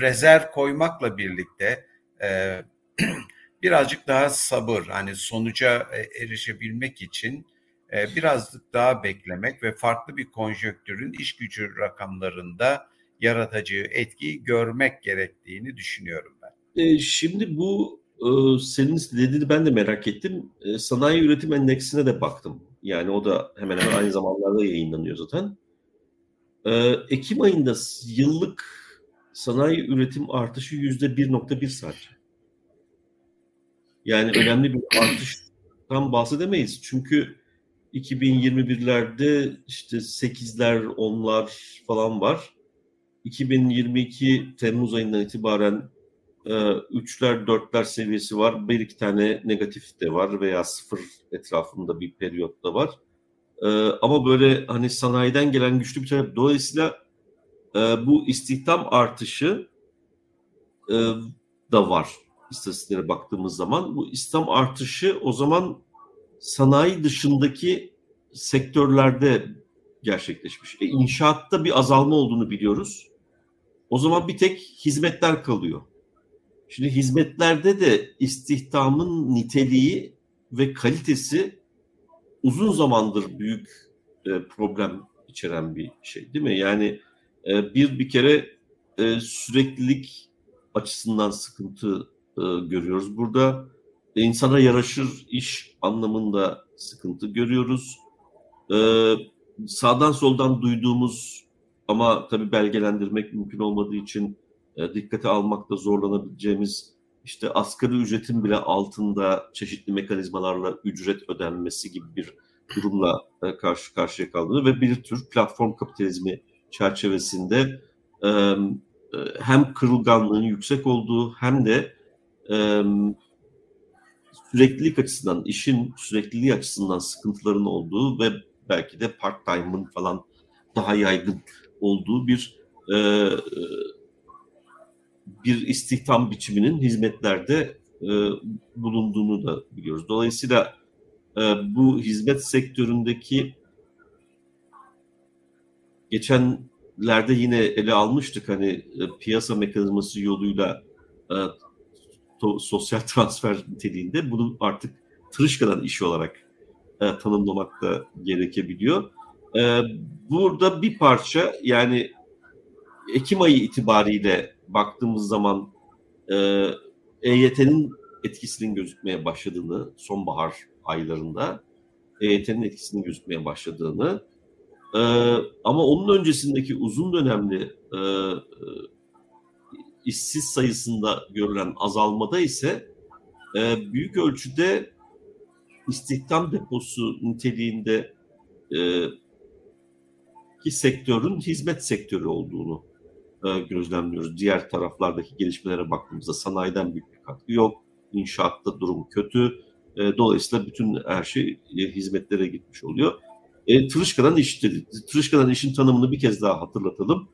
Speaker 2: rezerv koymakla birlikte e, birazcık daha sabır, hani sonuca e, erişebilmek için e, birazcık daha beklemek ve farklı bir konjöktürün iş gücü rakamlarında yaratacağı etkiyi görmek gerektiğini düşünüyorum ben.
Speaker 1: E, şimdi bu e, senin dediğini ben de merak ettim. E, sanayi üretim endeksine de baktım. Yani o da hemen hemen aynı zamanlarda yayınlanıyor zaten. Ekim ayında yıllık sanayi üretim artışı yüzde 1.1 sadece. Yani önemli bir artıştan bahsedemeyiz. Çünkü 2021'lerde işte 8'ler, 10'lar falan var. 2022 Temmuz ayından itibaren e, 3'ler, 4'ler seviyesi var. Bir iki tane negatif de var veya sıfır etrafında bir periyot da var. E, ama böyle hani sanayiden gelen güçlü bir taraf. Dolayısıyla e, bu istihdam artışı e, da var istatistiklere baktığımız zaman. Bu istihdam artışı o zaman sanayi dışındaki sektörlerde gerçekleşmiş. E, inşaatta bir azalma olduğunu biliyoruz. O zaman bir tek hizmetler kalıyor. Şimdi hizmetlerde de istihdamın niteliği ve kalitesi uzun zamandır büyük e, problem içeren bir şey değil mi? Yani e, bir bir kere e, süreklilik açısından sıkıntı e, görüyoruz burada. E, insana yaraşır iş anlamında sıkıntı görüyoruz. E, sağdan soldan duyduğumuz ama tabii belgelendirmek mümkün olmadığı için e, dikkate almakta zorlanabileceğimiz işte asgari ücretin bile altında çeşitli mekanizmalarla ücret ödenmesi gibi bir durumla karşı karşıya kaldığını ve bir tür platform kapitalizmi çerçevesinde hem kırılganlığın yüksek olduğu hem de süreklilik açısından, işin sürekliliği açısından sıkıntıların olduğu ve belki de part-time'ın falan daha yaygın olduğu bir e, e, bir istihdam biçiminin hizmetlerde e, bulunduğunu da biliyoruz. Dolayısıyla e, bu hizmet sektöründeki geçenlerde yine ele almıştık hani e, piyasa mekanizması yoluyla e, to, sosyal transfer niteliğinde bunu artık tırışkadan iş olarak e, tanımlamak da gerekebiliyor. E, burada bir parça yani Ekim ayı itibariyle baktığımız zaman e, EYT'nin etkisinin gözükmeye başladığını sonbahar aylarında EYT'nin etkisinin gözükmeye başladığını e, ama onun öncesindeki uzun dönemli e, işsiz sayısında görülen azalmada ise e, büyük ölçüde istihdam deposu niteliğinde e, ki sektörün hizmet sektörü olduğunu e, gözlemliyoruz. Diğer taraflardaki gelişmelere baktığımızda sanayiden büyük bir katkı yok. İnşaatta durum kötü. E, dolayısıyla bütün her şey e, hizmetlere gitmiş oluyor. E, Tırışka'dan iş dedi. Tırışka'dan işin tanımını bir kez daha hatırlatalım.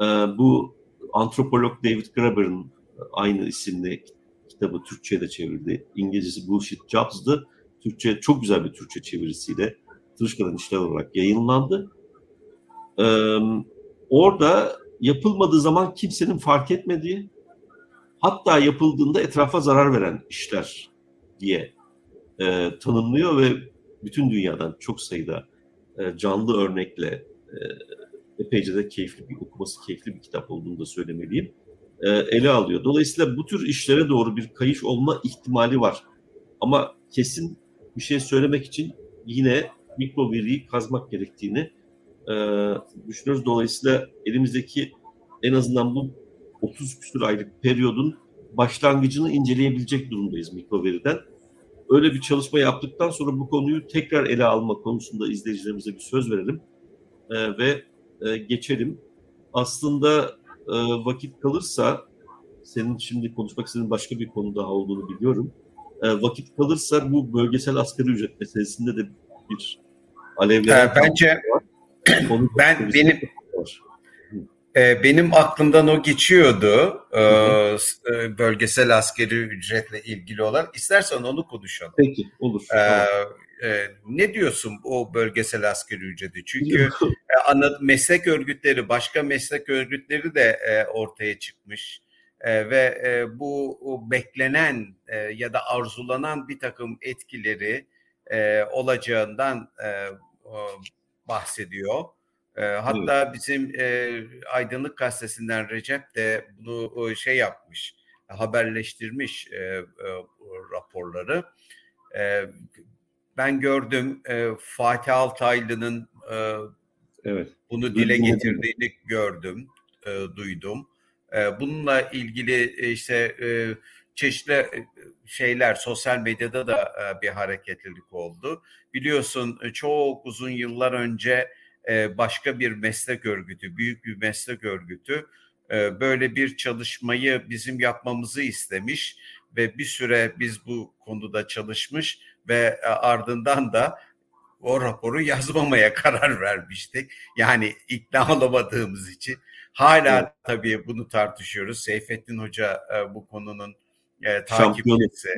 Speaker 1: E, bu antropolog David Graeber'ın aynı isimli kitabı Türkçe'ye de çevrildi. İngilizcesi Bullshit Jobs'dı. Türkçe çok güzel bir Türkçe çevirisiyle Tırışka'dan işler olarak yayınlandı. Ee, orada yapılmadığı zaman kimsenin fark etmediği, hatta yapıldığında etrafa zarar veren işler diye e, tanımlıyor ve bütün dünyadan çok sayıda e, canlı örnekle e, epeyce de keyifli bir okuması keyifli bir kitap olduğunu da söylemeliyim. E, ele alıyor. Dolayısıyla bu tür işlere doğru bir kayış olma ihtimali var. Ama kesin bir şey söylemek için yine mikro veriyi kazmak gerektiğini e, düşünüyoruz. Dolayısıyla elimizdeki en azından bu 30 küsur aylık periyodun başlangıcını inceleyebilecek durumdayız mikro veriden. Öyle bir çalışma yaptıktan sonra bu konuyu tekrar ele alma konusunda izleyicilerimize bir söz verelim e, ve e, geçelim. Aslında e, vakit kalırsa senin şimdi konuşmak istediğin başka bir konu daha olduğunu biliyorum. E, vakit kalırsa bu bölgesel asgari ücret meselesinde de bir alevlenen
Speaker 2: e, bence var. ben benim e, benim aklımdan o geçiyordu e, e, bölgesel askeri ücretle ilgili olarak. İstersen onu konuşalım.
Speaker 1: Peki olur.
Speaker 2: E, e, ne diyorsun o bölgesel askeri ücreti? Çünkü e, ana, meslek örgütleri, başka meslek örgütleri de e, ortaya çıkmış. E, ve e, bu beklenen e, ya da arzulanan bir takım etkileri e, olacağından e, bahsediyor. E, hatta evet. bizim e, Aydınlık Gazetesi'nden Recep de bunu şey yapmış, haberleştirmiş e, e, raporları. E, ben gördüm e, Fatih Altaylı'nın e, evet. bunu dile getirdiğini gördüm, e, duydum. E, bununla ilgili e, işte e, çeşitli e, şeyler sosyal medyada da e, bir hareketlilik oldu. Biliyorsun e, çok uzun yıllar önce başka bir meslek örgütü, büyük bir meslek örgütü böyle bir çalışmayı bizim yapmamızı istemiş ve bir süre biz bu konuda çalışmış ve ardından da o raporu yazmamaya karar vermiştik. Yani ikna olamadığımız için. Hala evet. tabii bunu tartışıyoruz. Seyfettin Hoca bu konunun e, takipçisi,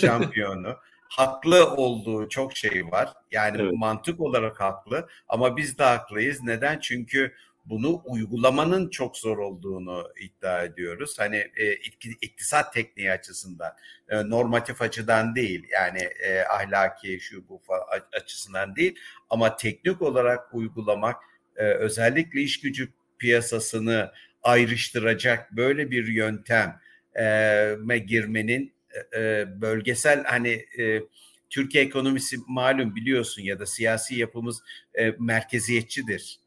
Speaker 2: şampiyonu. haklı olduğu çok şey var. Yani evet. mantık olarak haklı ama biz de haklıyız. Neden? Çünkü bunu uygulamanın çok zor olduğunu iddia ediyoruz. Hani e, iktisat tekniği açısından, e, normatif açıdan değil, yani e, ahlaki şu bu açısından değil ama teknik olarak uygulamak e, özellikle iş gücü piyasasını ayrıştıracak böyle bir yöntem e, girmenin e, bölgesel hani e, Türkiye ekonomisi malum biliyorsun ya da siyasi yapımız e, merkeziyetçidir.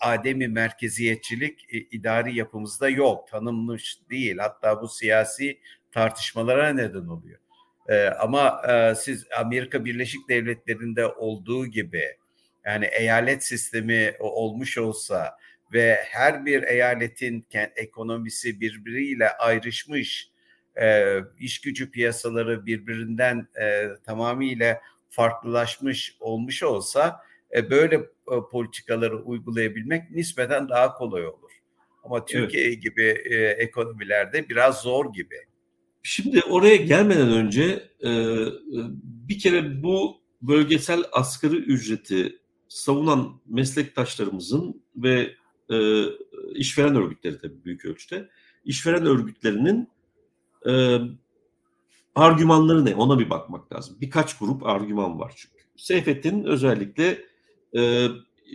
Speaker 2: Ademi merkeziyetçilik e, idari yapımızda yok, tanınmış değil. Hatta bu siyasi tartışmalara neden oluyor. Ama siz Amerika Birleşik Devletleri'nde olduğu gibi yani eyalet sistemi olmuş olsa ve her bir eyaletin ekonomisi birbiriyle ayrışmış, iş gücü piyasaları birbirinden tamamıyla farklılaşmış olmuş olsa e, böyle e, politikaları uygulayabilmek nispeten daha kolay olur. Ama Türkiye evet. gibi e, ekonomilerde biraz zor gibi.
Speaker 1: Şimdi oraya gelmeden önce e, bir kere bu bölgesel asgari ücreti savunan meslektaşlarımızın ve e, işveren örgütleri tabii büyük ölçüde. İşveren örgütlerinin e, argümanları ne? Ona bir bakmak lazım. Birkaç grup argüman var çünkü. Seyfettin özellikle e,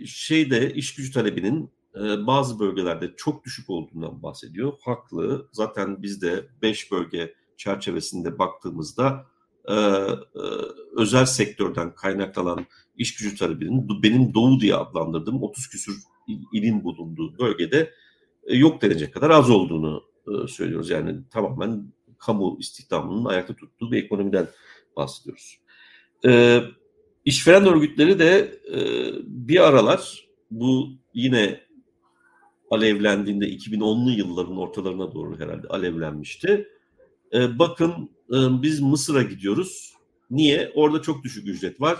Speaker 1: şeyde iş gücü talebinin e, bazı bölgelerde çok düşük olduğundan bahsediyor. Haklı. Zaten biz de 5 bölge çerçevesinde baktığımızda e, e, özel sektörden kaynaklanan iş gücü talebinin benim doğu diye adlandırdığım 30 küsür ilin bulunduğu bölgede e, yok denecek kadar az olduğunu e, söylüyoruz. Yani tamamen kamu istihdamının ayakta tuttuğu bir ekonomiden bahsediyoruz. E, işveren örgütleri de e, bir aralar bu yine alevlendiğinde 2010'lu yılların ortalarına doğru herhalde alevlenmişti. E, bakın e, biz Mısır'a gidiyoruz. Niye? Orada çok düşük ücret var.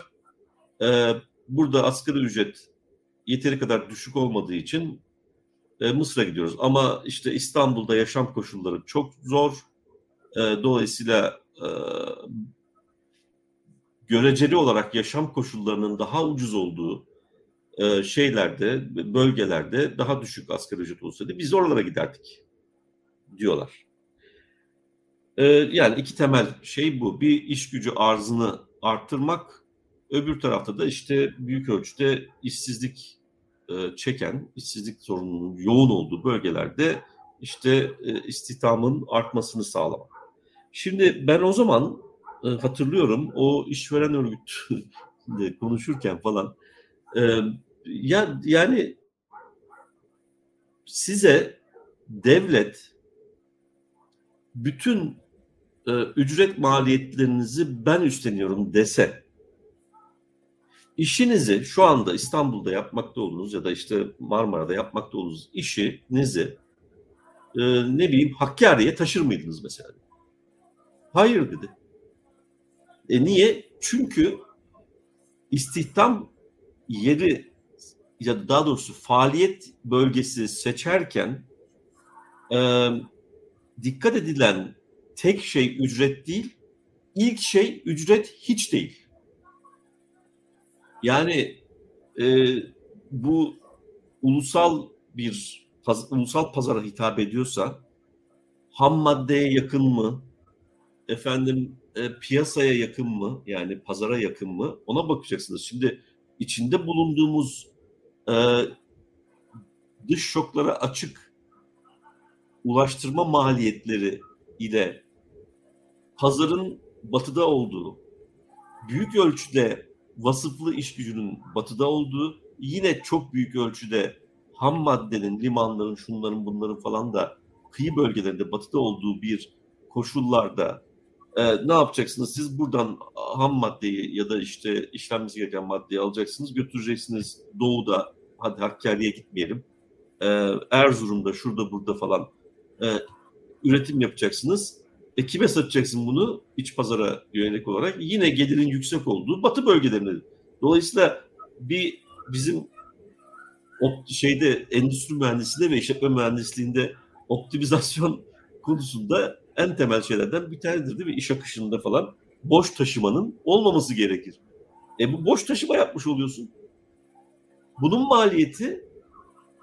Speaker 1: E, burada asgari ücret yeteri kadar düşük olmadığı için e, Mısır'a gidiyoruz. Ama işte İstanbul'da yaşam koşulları çok zor. E, dolayısıyla e, göreceli olarak yaşam koşullarının daha ucuz olduğu e, şeylerde, bölgelerde daha düşük asgari ücret olsaydı biz oralara giderdik diyorlar. E, yani iki temel şey bu. Bir iş gücü arzını arttırmak, Öbür tarafta da işte büyük ölçüde işsizlik e, çeken, işsizlik sorununun yoğun olduğu bölgelerde işte e, istihdamın artmasını sağlamak. Şimdi ben o zaman e, hatırlıyorum o işveren örgütü konuşurken falan ya yani size devlet bütün ücret maliyetlerinizi ben üstleniyorum dese işinizi şu anda İstanbul'da yapmakta olduğunuz ya da işte Marmara'da yapmakta olduğunuz işinizi e, ne bileyim Hakkari'ye taşır mıydınız mesela? Hayır dedi. E niye? Çünkü istihdam yeri ya daha doğrusu faaliyet bölgesi seçerken e, dikkat edilen tek şey ücret değil, ilk şey ücret hiç değil. Yani e, bu ulusal bir paz, ulusal pazara hitap ediyorsa ham maddeye yakın mı? Efendim e, piyasaya yakın mı? Yani pazara yakın mı? Ona bakacaksınız. Şimdi içinde bulunduğumuz e, dış şoklara açık ulaştırma maliyetleri ile pazarın batıda olduğu, büyük ölçüde vasıflı iş gücünün batıda olduğu, yine çok büyük ölçüde ham maddenin, limanların, şunların, bunların falan da kıyı bölgelerinde batıda olduğu bir koşullarda e, ne yapacaksınız? Siz buradan ham maddeyi ya da işte işlenmesi gereken maddeyi alacaksınız, götüreceksiniz doğuda, hadi Hakkari'ye gitmeyelim, e, Erzurum'da, şurada, burada falan e, üretim yapacaksınız. E kime satacaksın bunu? İç pazara yönelik olarak yine gelirin yüksek olduğu batı bölgelerinde. Dolayısıyla bir bizim şeyde endüstri mühendisliğinde ve işletme mühendisliğinde optimizasyon konusunda en temel şeylerden bir tanedir değil mi? İş akışında falan boş taşımanın olmaması gerekir. E bu boş taşıma yapmış oluyorsun. Bunun maliyeti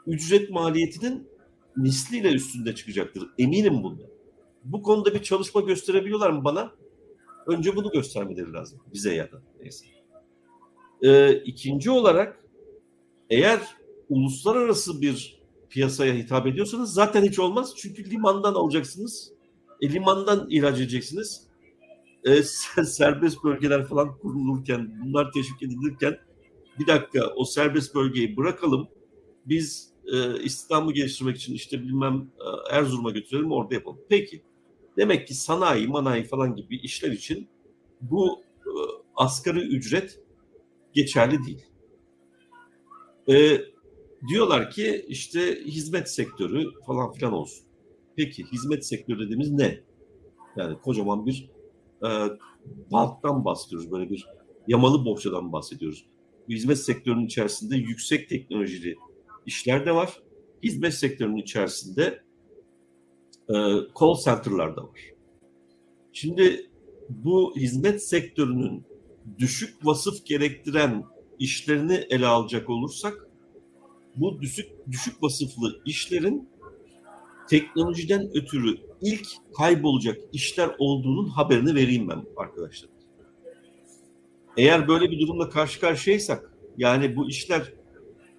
Speaker 1: ücret maliyetinin misliyle üstünde çıkacaktır. Eminim bunda. Bu konuda bir çalışma gösterebiliyorlar mı bana? Önce bunu göstermeleri lazım. Bize ya da neyse. Ee, ikinci olarak eğer uluslararası bir piyasaya hitap ediyorsanız zaten hiç olmaz. Çünkü limandan alacaksınız. E, limandan ihraç edeceksiniz. E, serbest bölgeler falan kurulurken, bunlar teşvik edilirken bir dakika o serbest bölgeyi bırakalım. Biz e, istihdamı geliştirmek için işte bilmem e, Erzurum'a götürelim orada yapalım. Peki. Demek ki sanayi, manayi falan gibi işler için bu e, asgari ücret geçerli değil. E, diyorlar ki işte hizmet sektörü falan filan olsun. Peki hizmet sektörü dediğimiz ne? Yani kocaman bir e, balktan bahsediyoruz. Böyle bir yamalı bohçadan bahsediyoruz. Hizmet sektörünün içerisinde yüksek teknolojili işler de var. Hizmet sektörünün içerisinde e, call center'lar da var. Şimdi bu hizmet sektörünün düşük vasıf gerektiren işlerini ele alacak olursak bu düşük düşük vasıflı işlerin teknolojiden ötürü ilk kaybolacak işler olduğunun haberini vereyim ben arkadaşlar. Eğer böyle bir durumla karşı karşıyaysak yani bu işler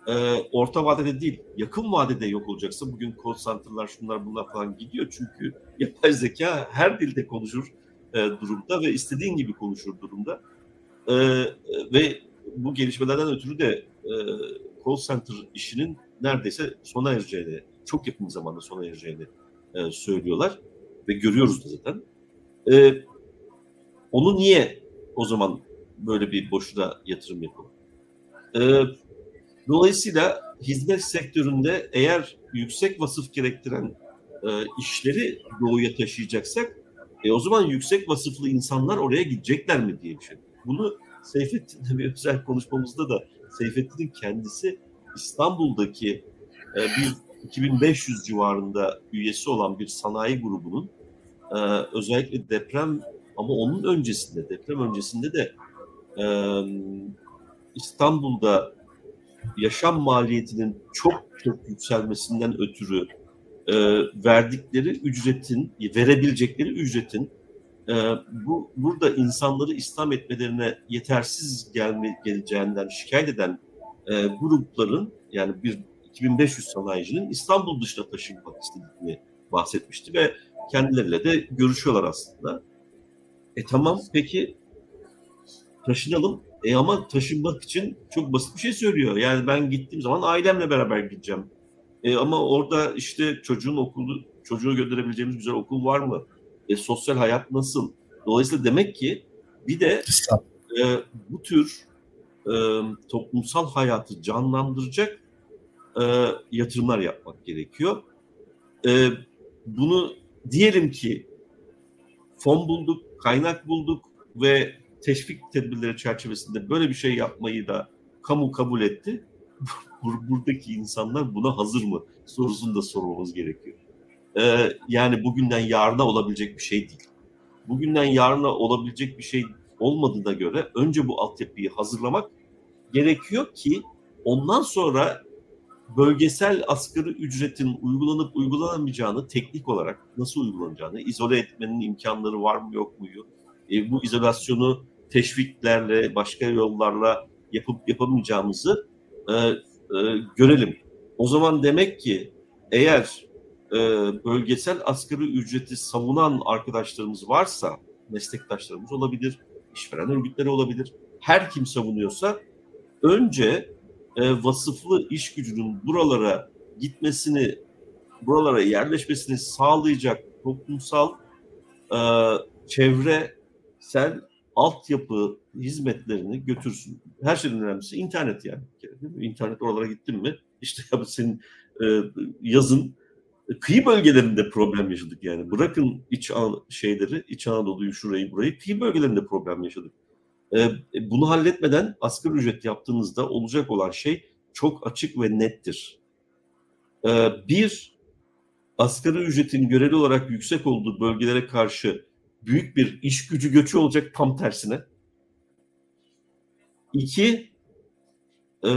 Speaker 1: e, orta vadede değil yakın vadede yok olacaksa bugün call center'lar şunlar bunlar falan gidiyor çünkü yapay zeka her dilde konuşur e, durumda ve istediğin gibi konuşur durumda e, ve bu gelişmelerden ötürü de e, call center işinin neredeyse sona ereceğini çok yakın zamanda sona ereceğini e, söylüyorlar ve görüyoruz da zaten. E, onu niye o zaman böyle bir boşuna yatırım yapalım? E, dolayısıyla hizmet sektöründe eğer yüksek vasıf gerektiren e, işleri doğuya taşıyacaksak e, o zaman yüksek vasıflı insanlar oraya gidecekler mi diye bir şey. Bunu Seyfettin'le bir özel konuşmamızda da Seyfettin'in kendisi İstanbul'daki e, bir 2500 civarında üyesi olan bir sanayi grubunun e, özellikle deprem ama onun öncesinde deprem öncesinde de e, İstanbul'da yaşam maliyetinin çok çok yükselmesinden ötürü e, verdikleri ücretin, verebilecekleri ücretin e, bu burada insanları İslam etmelerine yetersiz gelme, geleceğinden şikayet eden e, grupların yani bir 2500 sanayicinin İstanbul dışına taşınmak istediğini bahsetmişti ve kendileriyle de görüşüyorlar aslında. E tamam peki taşınalım. E ama taşınmak için çok basit bir şey söylüyor. Yani ben gittiğim zaman ailemle beraber gideceğim. E ama orada işte çocuğun okulu, çocuğu gönderebileceğimiz güzel okul var mı? E sosyal hayat nasıl? Dolayısıyla demek ki bir de e, bu tür e, toplumsal hayatı canlandıracak e, yatırımlar yapmak gerekiyor. E, bunu diyelim ki fon bulduk, kaynak bulduk ve teşvik tedbirleri çerçevesinde böyle bir şey yapmayı da kamu kabul etti. Buradaki insanlar buna hazır mı sorusunu da sormamız gerekiyor. Ee, yani bugünden yarına olabilecek bir şey değil. Bugünden yarına olabilecek bir şey olmadığına göre önce bu altyapıyı hazırlamak gerekiyor ki ondan sonra bölgesel asgari ücretin uygulanıp uygulanamayacağını teknik olarak nasıl uygulanacağını, izole etmenin imkanları var mı yok mu e, bu izolasyonu teşviklerle, başka yollarla yapıp yapamayacağımızı e, e, görelim. O zaman demek ki eğer e, bölgesel asgari ücreti savunan arkadaşlarımız varsa, meslektaşlarımız olabilir, işveren örgütleri olabilir, her kim savunuyorsa önce e, vasıflı iş gücünün buralara gitmesini, buralara yerleşmesini sağlayacak toplumsal, e, çevresel altyapı hizmetlerini götürsün. Her şeyden önemlisi internet yani. İnternet oralara gittin mi? İşte ya senin e, yazın kıyı bölgelerinde problem yaşadık yani. Bırakın iç şeyleri, iç Anadolu'yu, şurayı, burayı, kıyı bölgelerinde problem yaşadık. E, bunu halletmeden asgari ücret yaptığınızda olacak olan şey çok açık ve nettir. E, bir, asgari ücretin göreli olarak yüksek olduğu bölgelere karşı büyük bir iş gücü göçü olacak tam tersine. İki, e,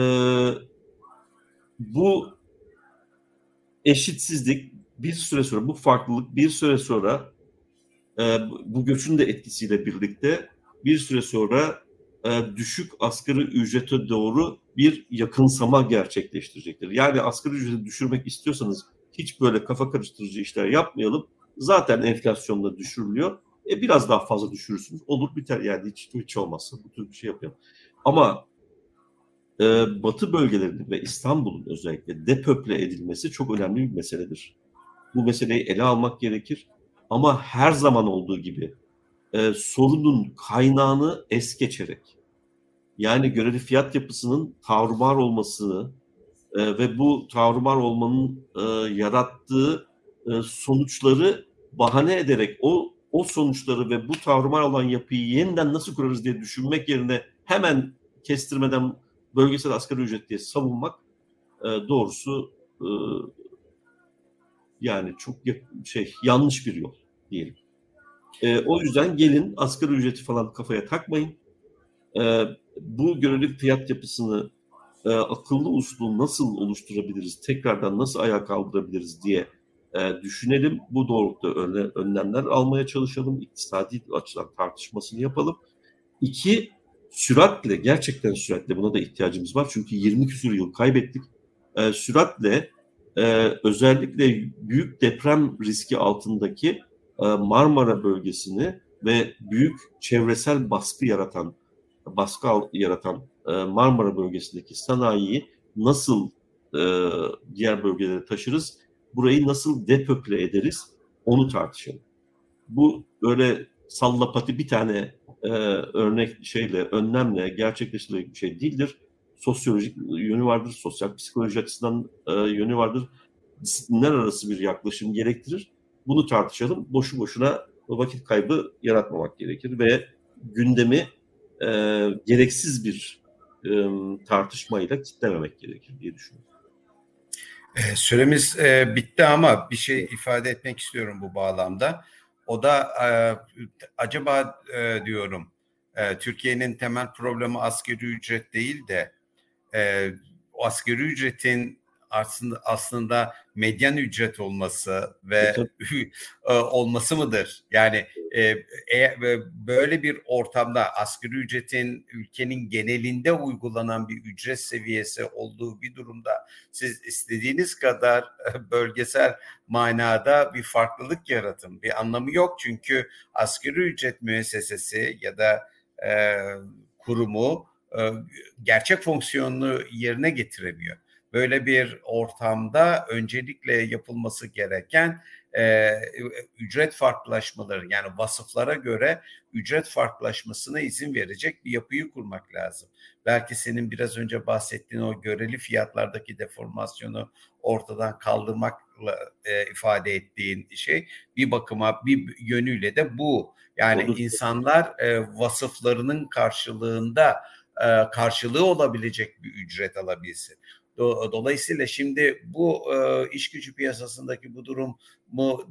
Speaker 1: bu eşitsizlik bir süre sonra, bu farklılık bir süre sonra e, bu göçün de etkisiyle birlikte bir süre sonra e, düşük asgari ücrete doğru bir yakınsama gerçekleştirecektir. Yani asgari ücreti düşürmek istiyorsanız hiç böyle kafa karıştırıcı işler yapmayalım. Zaten enflasyonda düşürülüyor. E, biraz daha fazla düşürürsünüz. Olur biter yani hiç, hiç olmazsa bu tür bir şey yapalım. Ama e, batı bölgelerinin ve İstanbul'un özellikle depöple edilmesi çok önemli bir meseledir. Bu meseleyi ele almak gerekir. Ama her zaman olduğu gibi e, sorunun kaynağını es geçerek yani göreli fiyat yapısının tavrumar olmasını e, ve bu tavrumar olmanın e, yarattığı e, sonuçları bahane ederek o o sonuçları ve bu tavrumar olan yapıyı yeniden nasıl kurarız diye düşünmek yerine hemen kestirmeden bölgesel asgari ücret diye savunmak e, doğrusu e, yani çok şey yanlış bir yol diyelim. E, o yüzden gelin asgari ücreti falan kafaya takmayın. E, bu göreli fiyat yapısını e, akıllı uslu nasıl oluşturabiliriz, tekrardan nasıl ayağa kaldırabiliriz diye e, düşünelim. Bu doğrultuda önle, önlemler almaya çalışalım. İktisadi açıdan tartışmasını yapalım. İki, süratle, gerçekten süratle buna da ihtiyacımız var. Çünkü 20 küsur yıl kaybettik. E, süratle e, özellikle büyük deprem riski altındaki Marmara bölgesini ve büyük çevresel baskı yaratan, baskı yaratan e, Marmara bölgesindeki sanayiyi nasıl e, diğer bölgelere taşırız? Burayı nasıl depöple ederiz? Onu tartışalım. Bu böyle sallapati bir tane örnek şeyle, önlemle gerçekleştirilecek bir şey değildir. Sosyolojik yönü vardır, sosyal psikoloji açısından yönü vardır. Disiplinler arası bir yaklaşım gerektirir bunu tartışalım. Boşu boşuna vakit kaybı yaratmamak gerekir ve gündemi e, gereksiz bir e, tartışmayla kitlememek gerekir diye düşünüyorum.
Speaker 2: E, süremiz e, bitti ama bir şey ifade etmek istiyorum bu bağlamda. O da e, acaba e, diyorum e, Türkiye'nin temel problemi asgari ücret değil de e, o asgari ücretin aslında aslında medyan ücret olması ve e, olması mıdır? Yani e, e, böyle bir ortamda asgari ücretin ülkenin genelinde uygulanan bir ücret seviyesi olduğu bir durumda siz istediğiniz kadar e, bölgesel manada bir farklılık yaratın. Bir anlamı yok çünkü asgari ücret müessesesi ya da e, kurumu e, gerçek fonksiyonunu yerine getiremiyor böyle bir ortamda öncelikle yapılması gereken e, ücret farklılaşmaları yani vasıflara göre ücret farklılaşmasına izin verecek bir yapıyı kurmak lazım. Belki senin biraz önce bahsettiğin o göreli fiyatlardaki deformasyonu ortadan kaldırmakla e, ifade ettiğin şey bir bakıma bir yönüyle de bu. Yani Olur. insanlar e, vasıflarının karşılığında e, karşılığı olabilecek bir ücret alabilsin. Dolayısıyla şimdi bu e, iş gücü piyasasındaki bu durumu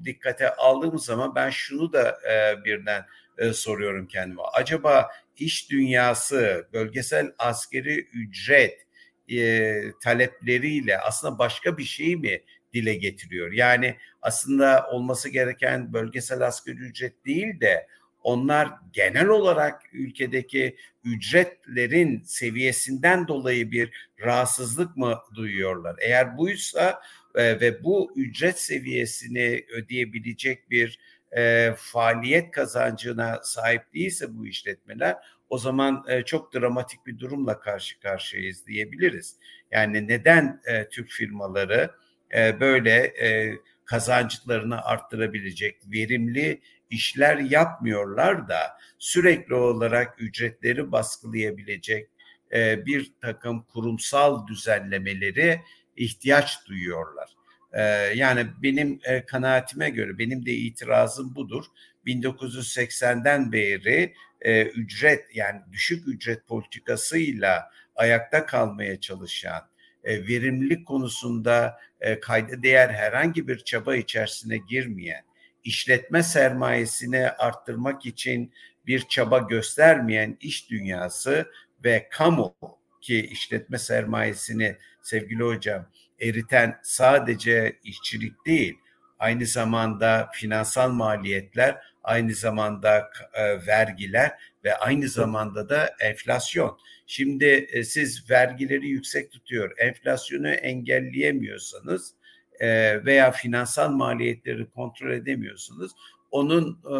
Speaker 2: dikkate aldığımız zaman ben şunu da e, birden e, soruyorum kendime. Acaba iş dünyası bölgesel askeri ücret e, talepleriyle aslında başka bir şey mi dile getiriyor? Yani aslında olması gereken bölgesel asgari ücret değil de onlar genel olarak ülkedeki ücretlerin seviyesinden dolayı bir rahatsızlık mı duyuyorlar? Eğer buysa e, ve bu ücret seviyesini ödeyebilecek bir e, faaliyet kazancına sahip değilse bu işletmeler o zaman e, çok dramatik bir durumla karşı karşıyayız diyebiliriz. Yani neden e, Türk firmaları e, böyle e, kazancılarını arttırabilecek verimli işler yapmıyorlar da sürekli olarak ücretleri baskılayabilecek e, bir takım kurumsal düzenlemeleri ihtiyaç duyuyorlar. E, yani benim e, kanaatime göre benim de itirazım budur. 1980'den beri e, ücret yani düşük ücret politikasıyla ayakta kalmaya çalışan e, verimlilik konusunda e, kayda değer herhangi bir çaba içerisine girmeyen, işletme sermayesini arttırmak için bir çaba göstermeyen iş dünyası ve kamu ki işletme sermayesini sevgili hocam eriten sadece işçilik değil, aynı zamanda finansal maliyetler, aynı zamanda e, vergiler ve aynı zamanda da enflasyon. Şimdi e, siz vergileri yüksek tutuyor, enflasyonu engelleyemiyorsanız e, veya finansal maliyetleri kontrol edemiyorsunuz. Onun e,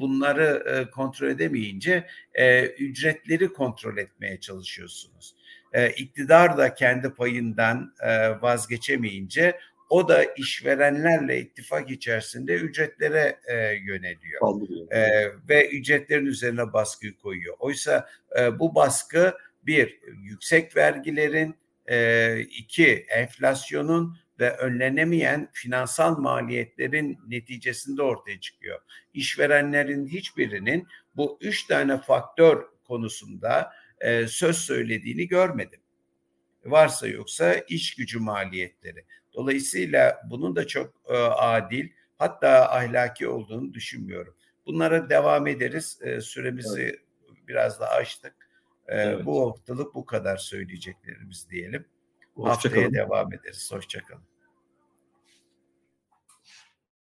Speaker 2: bunları e, kontrol edemeyince e, ücretleri kontrol etmeye çalışıyorsunuz. E, iktidar da kendi payından e, vazgeçemeyince o da işverenlerle ittifak içerisinde ücretlere e, yöneliyor. E, ve ücretlerin üzerine baskı koyuyor. Oysa e, bu baskı bir yüksek vergilerin, e, iki enflasyonun ve önlenemeyen finansal maliyetlerin neticesinde ortaya çıkıyor. İşverenlerin hiçbirinin bu üç tane faktör konusunda e, söz söylediğini görmedim. Varsa yoksa iş gücü maliyetleri. Dolayısıyla bunun da çok e, adil hatta ahlaki olduğunu düşünmüyorum. Bunlara devam ederiz. E, süremizi evet. biraz da açtık. E, evet. Bu haftalık bu kadar söyleyeceklerimiz diyelim. Hoşça Haftaya kalın. devam ederiz. Hoşçakalın.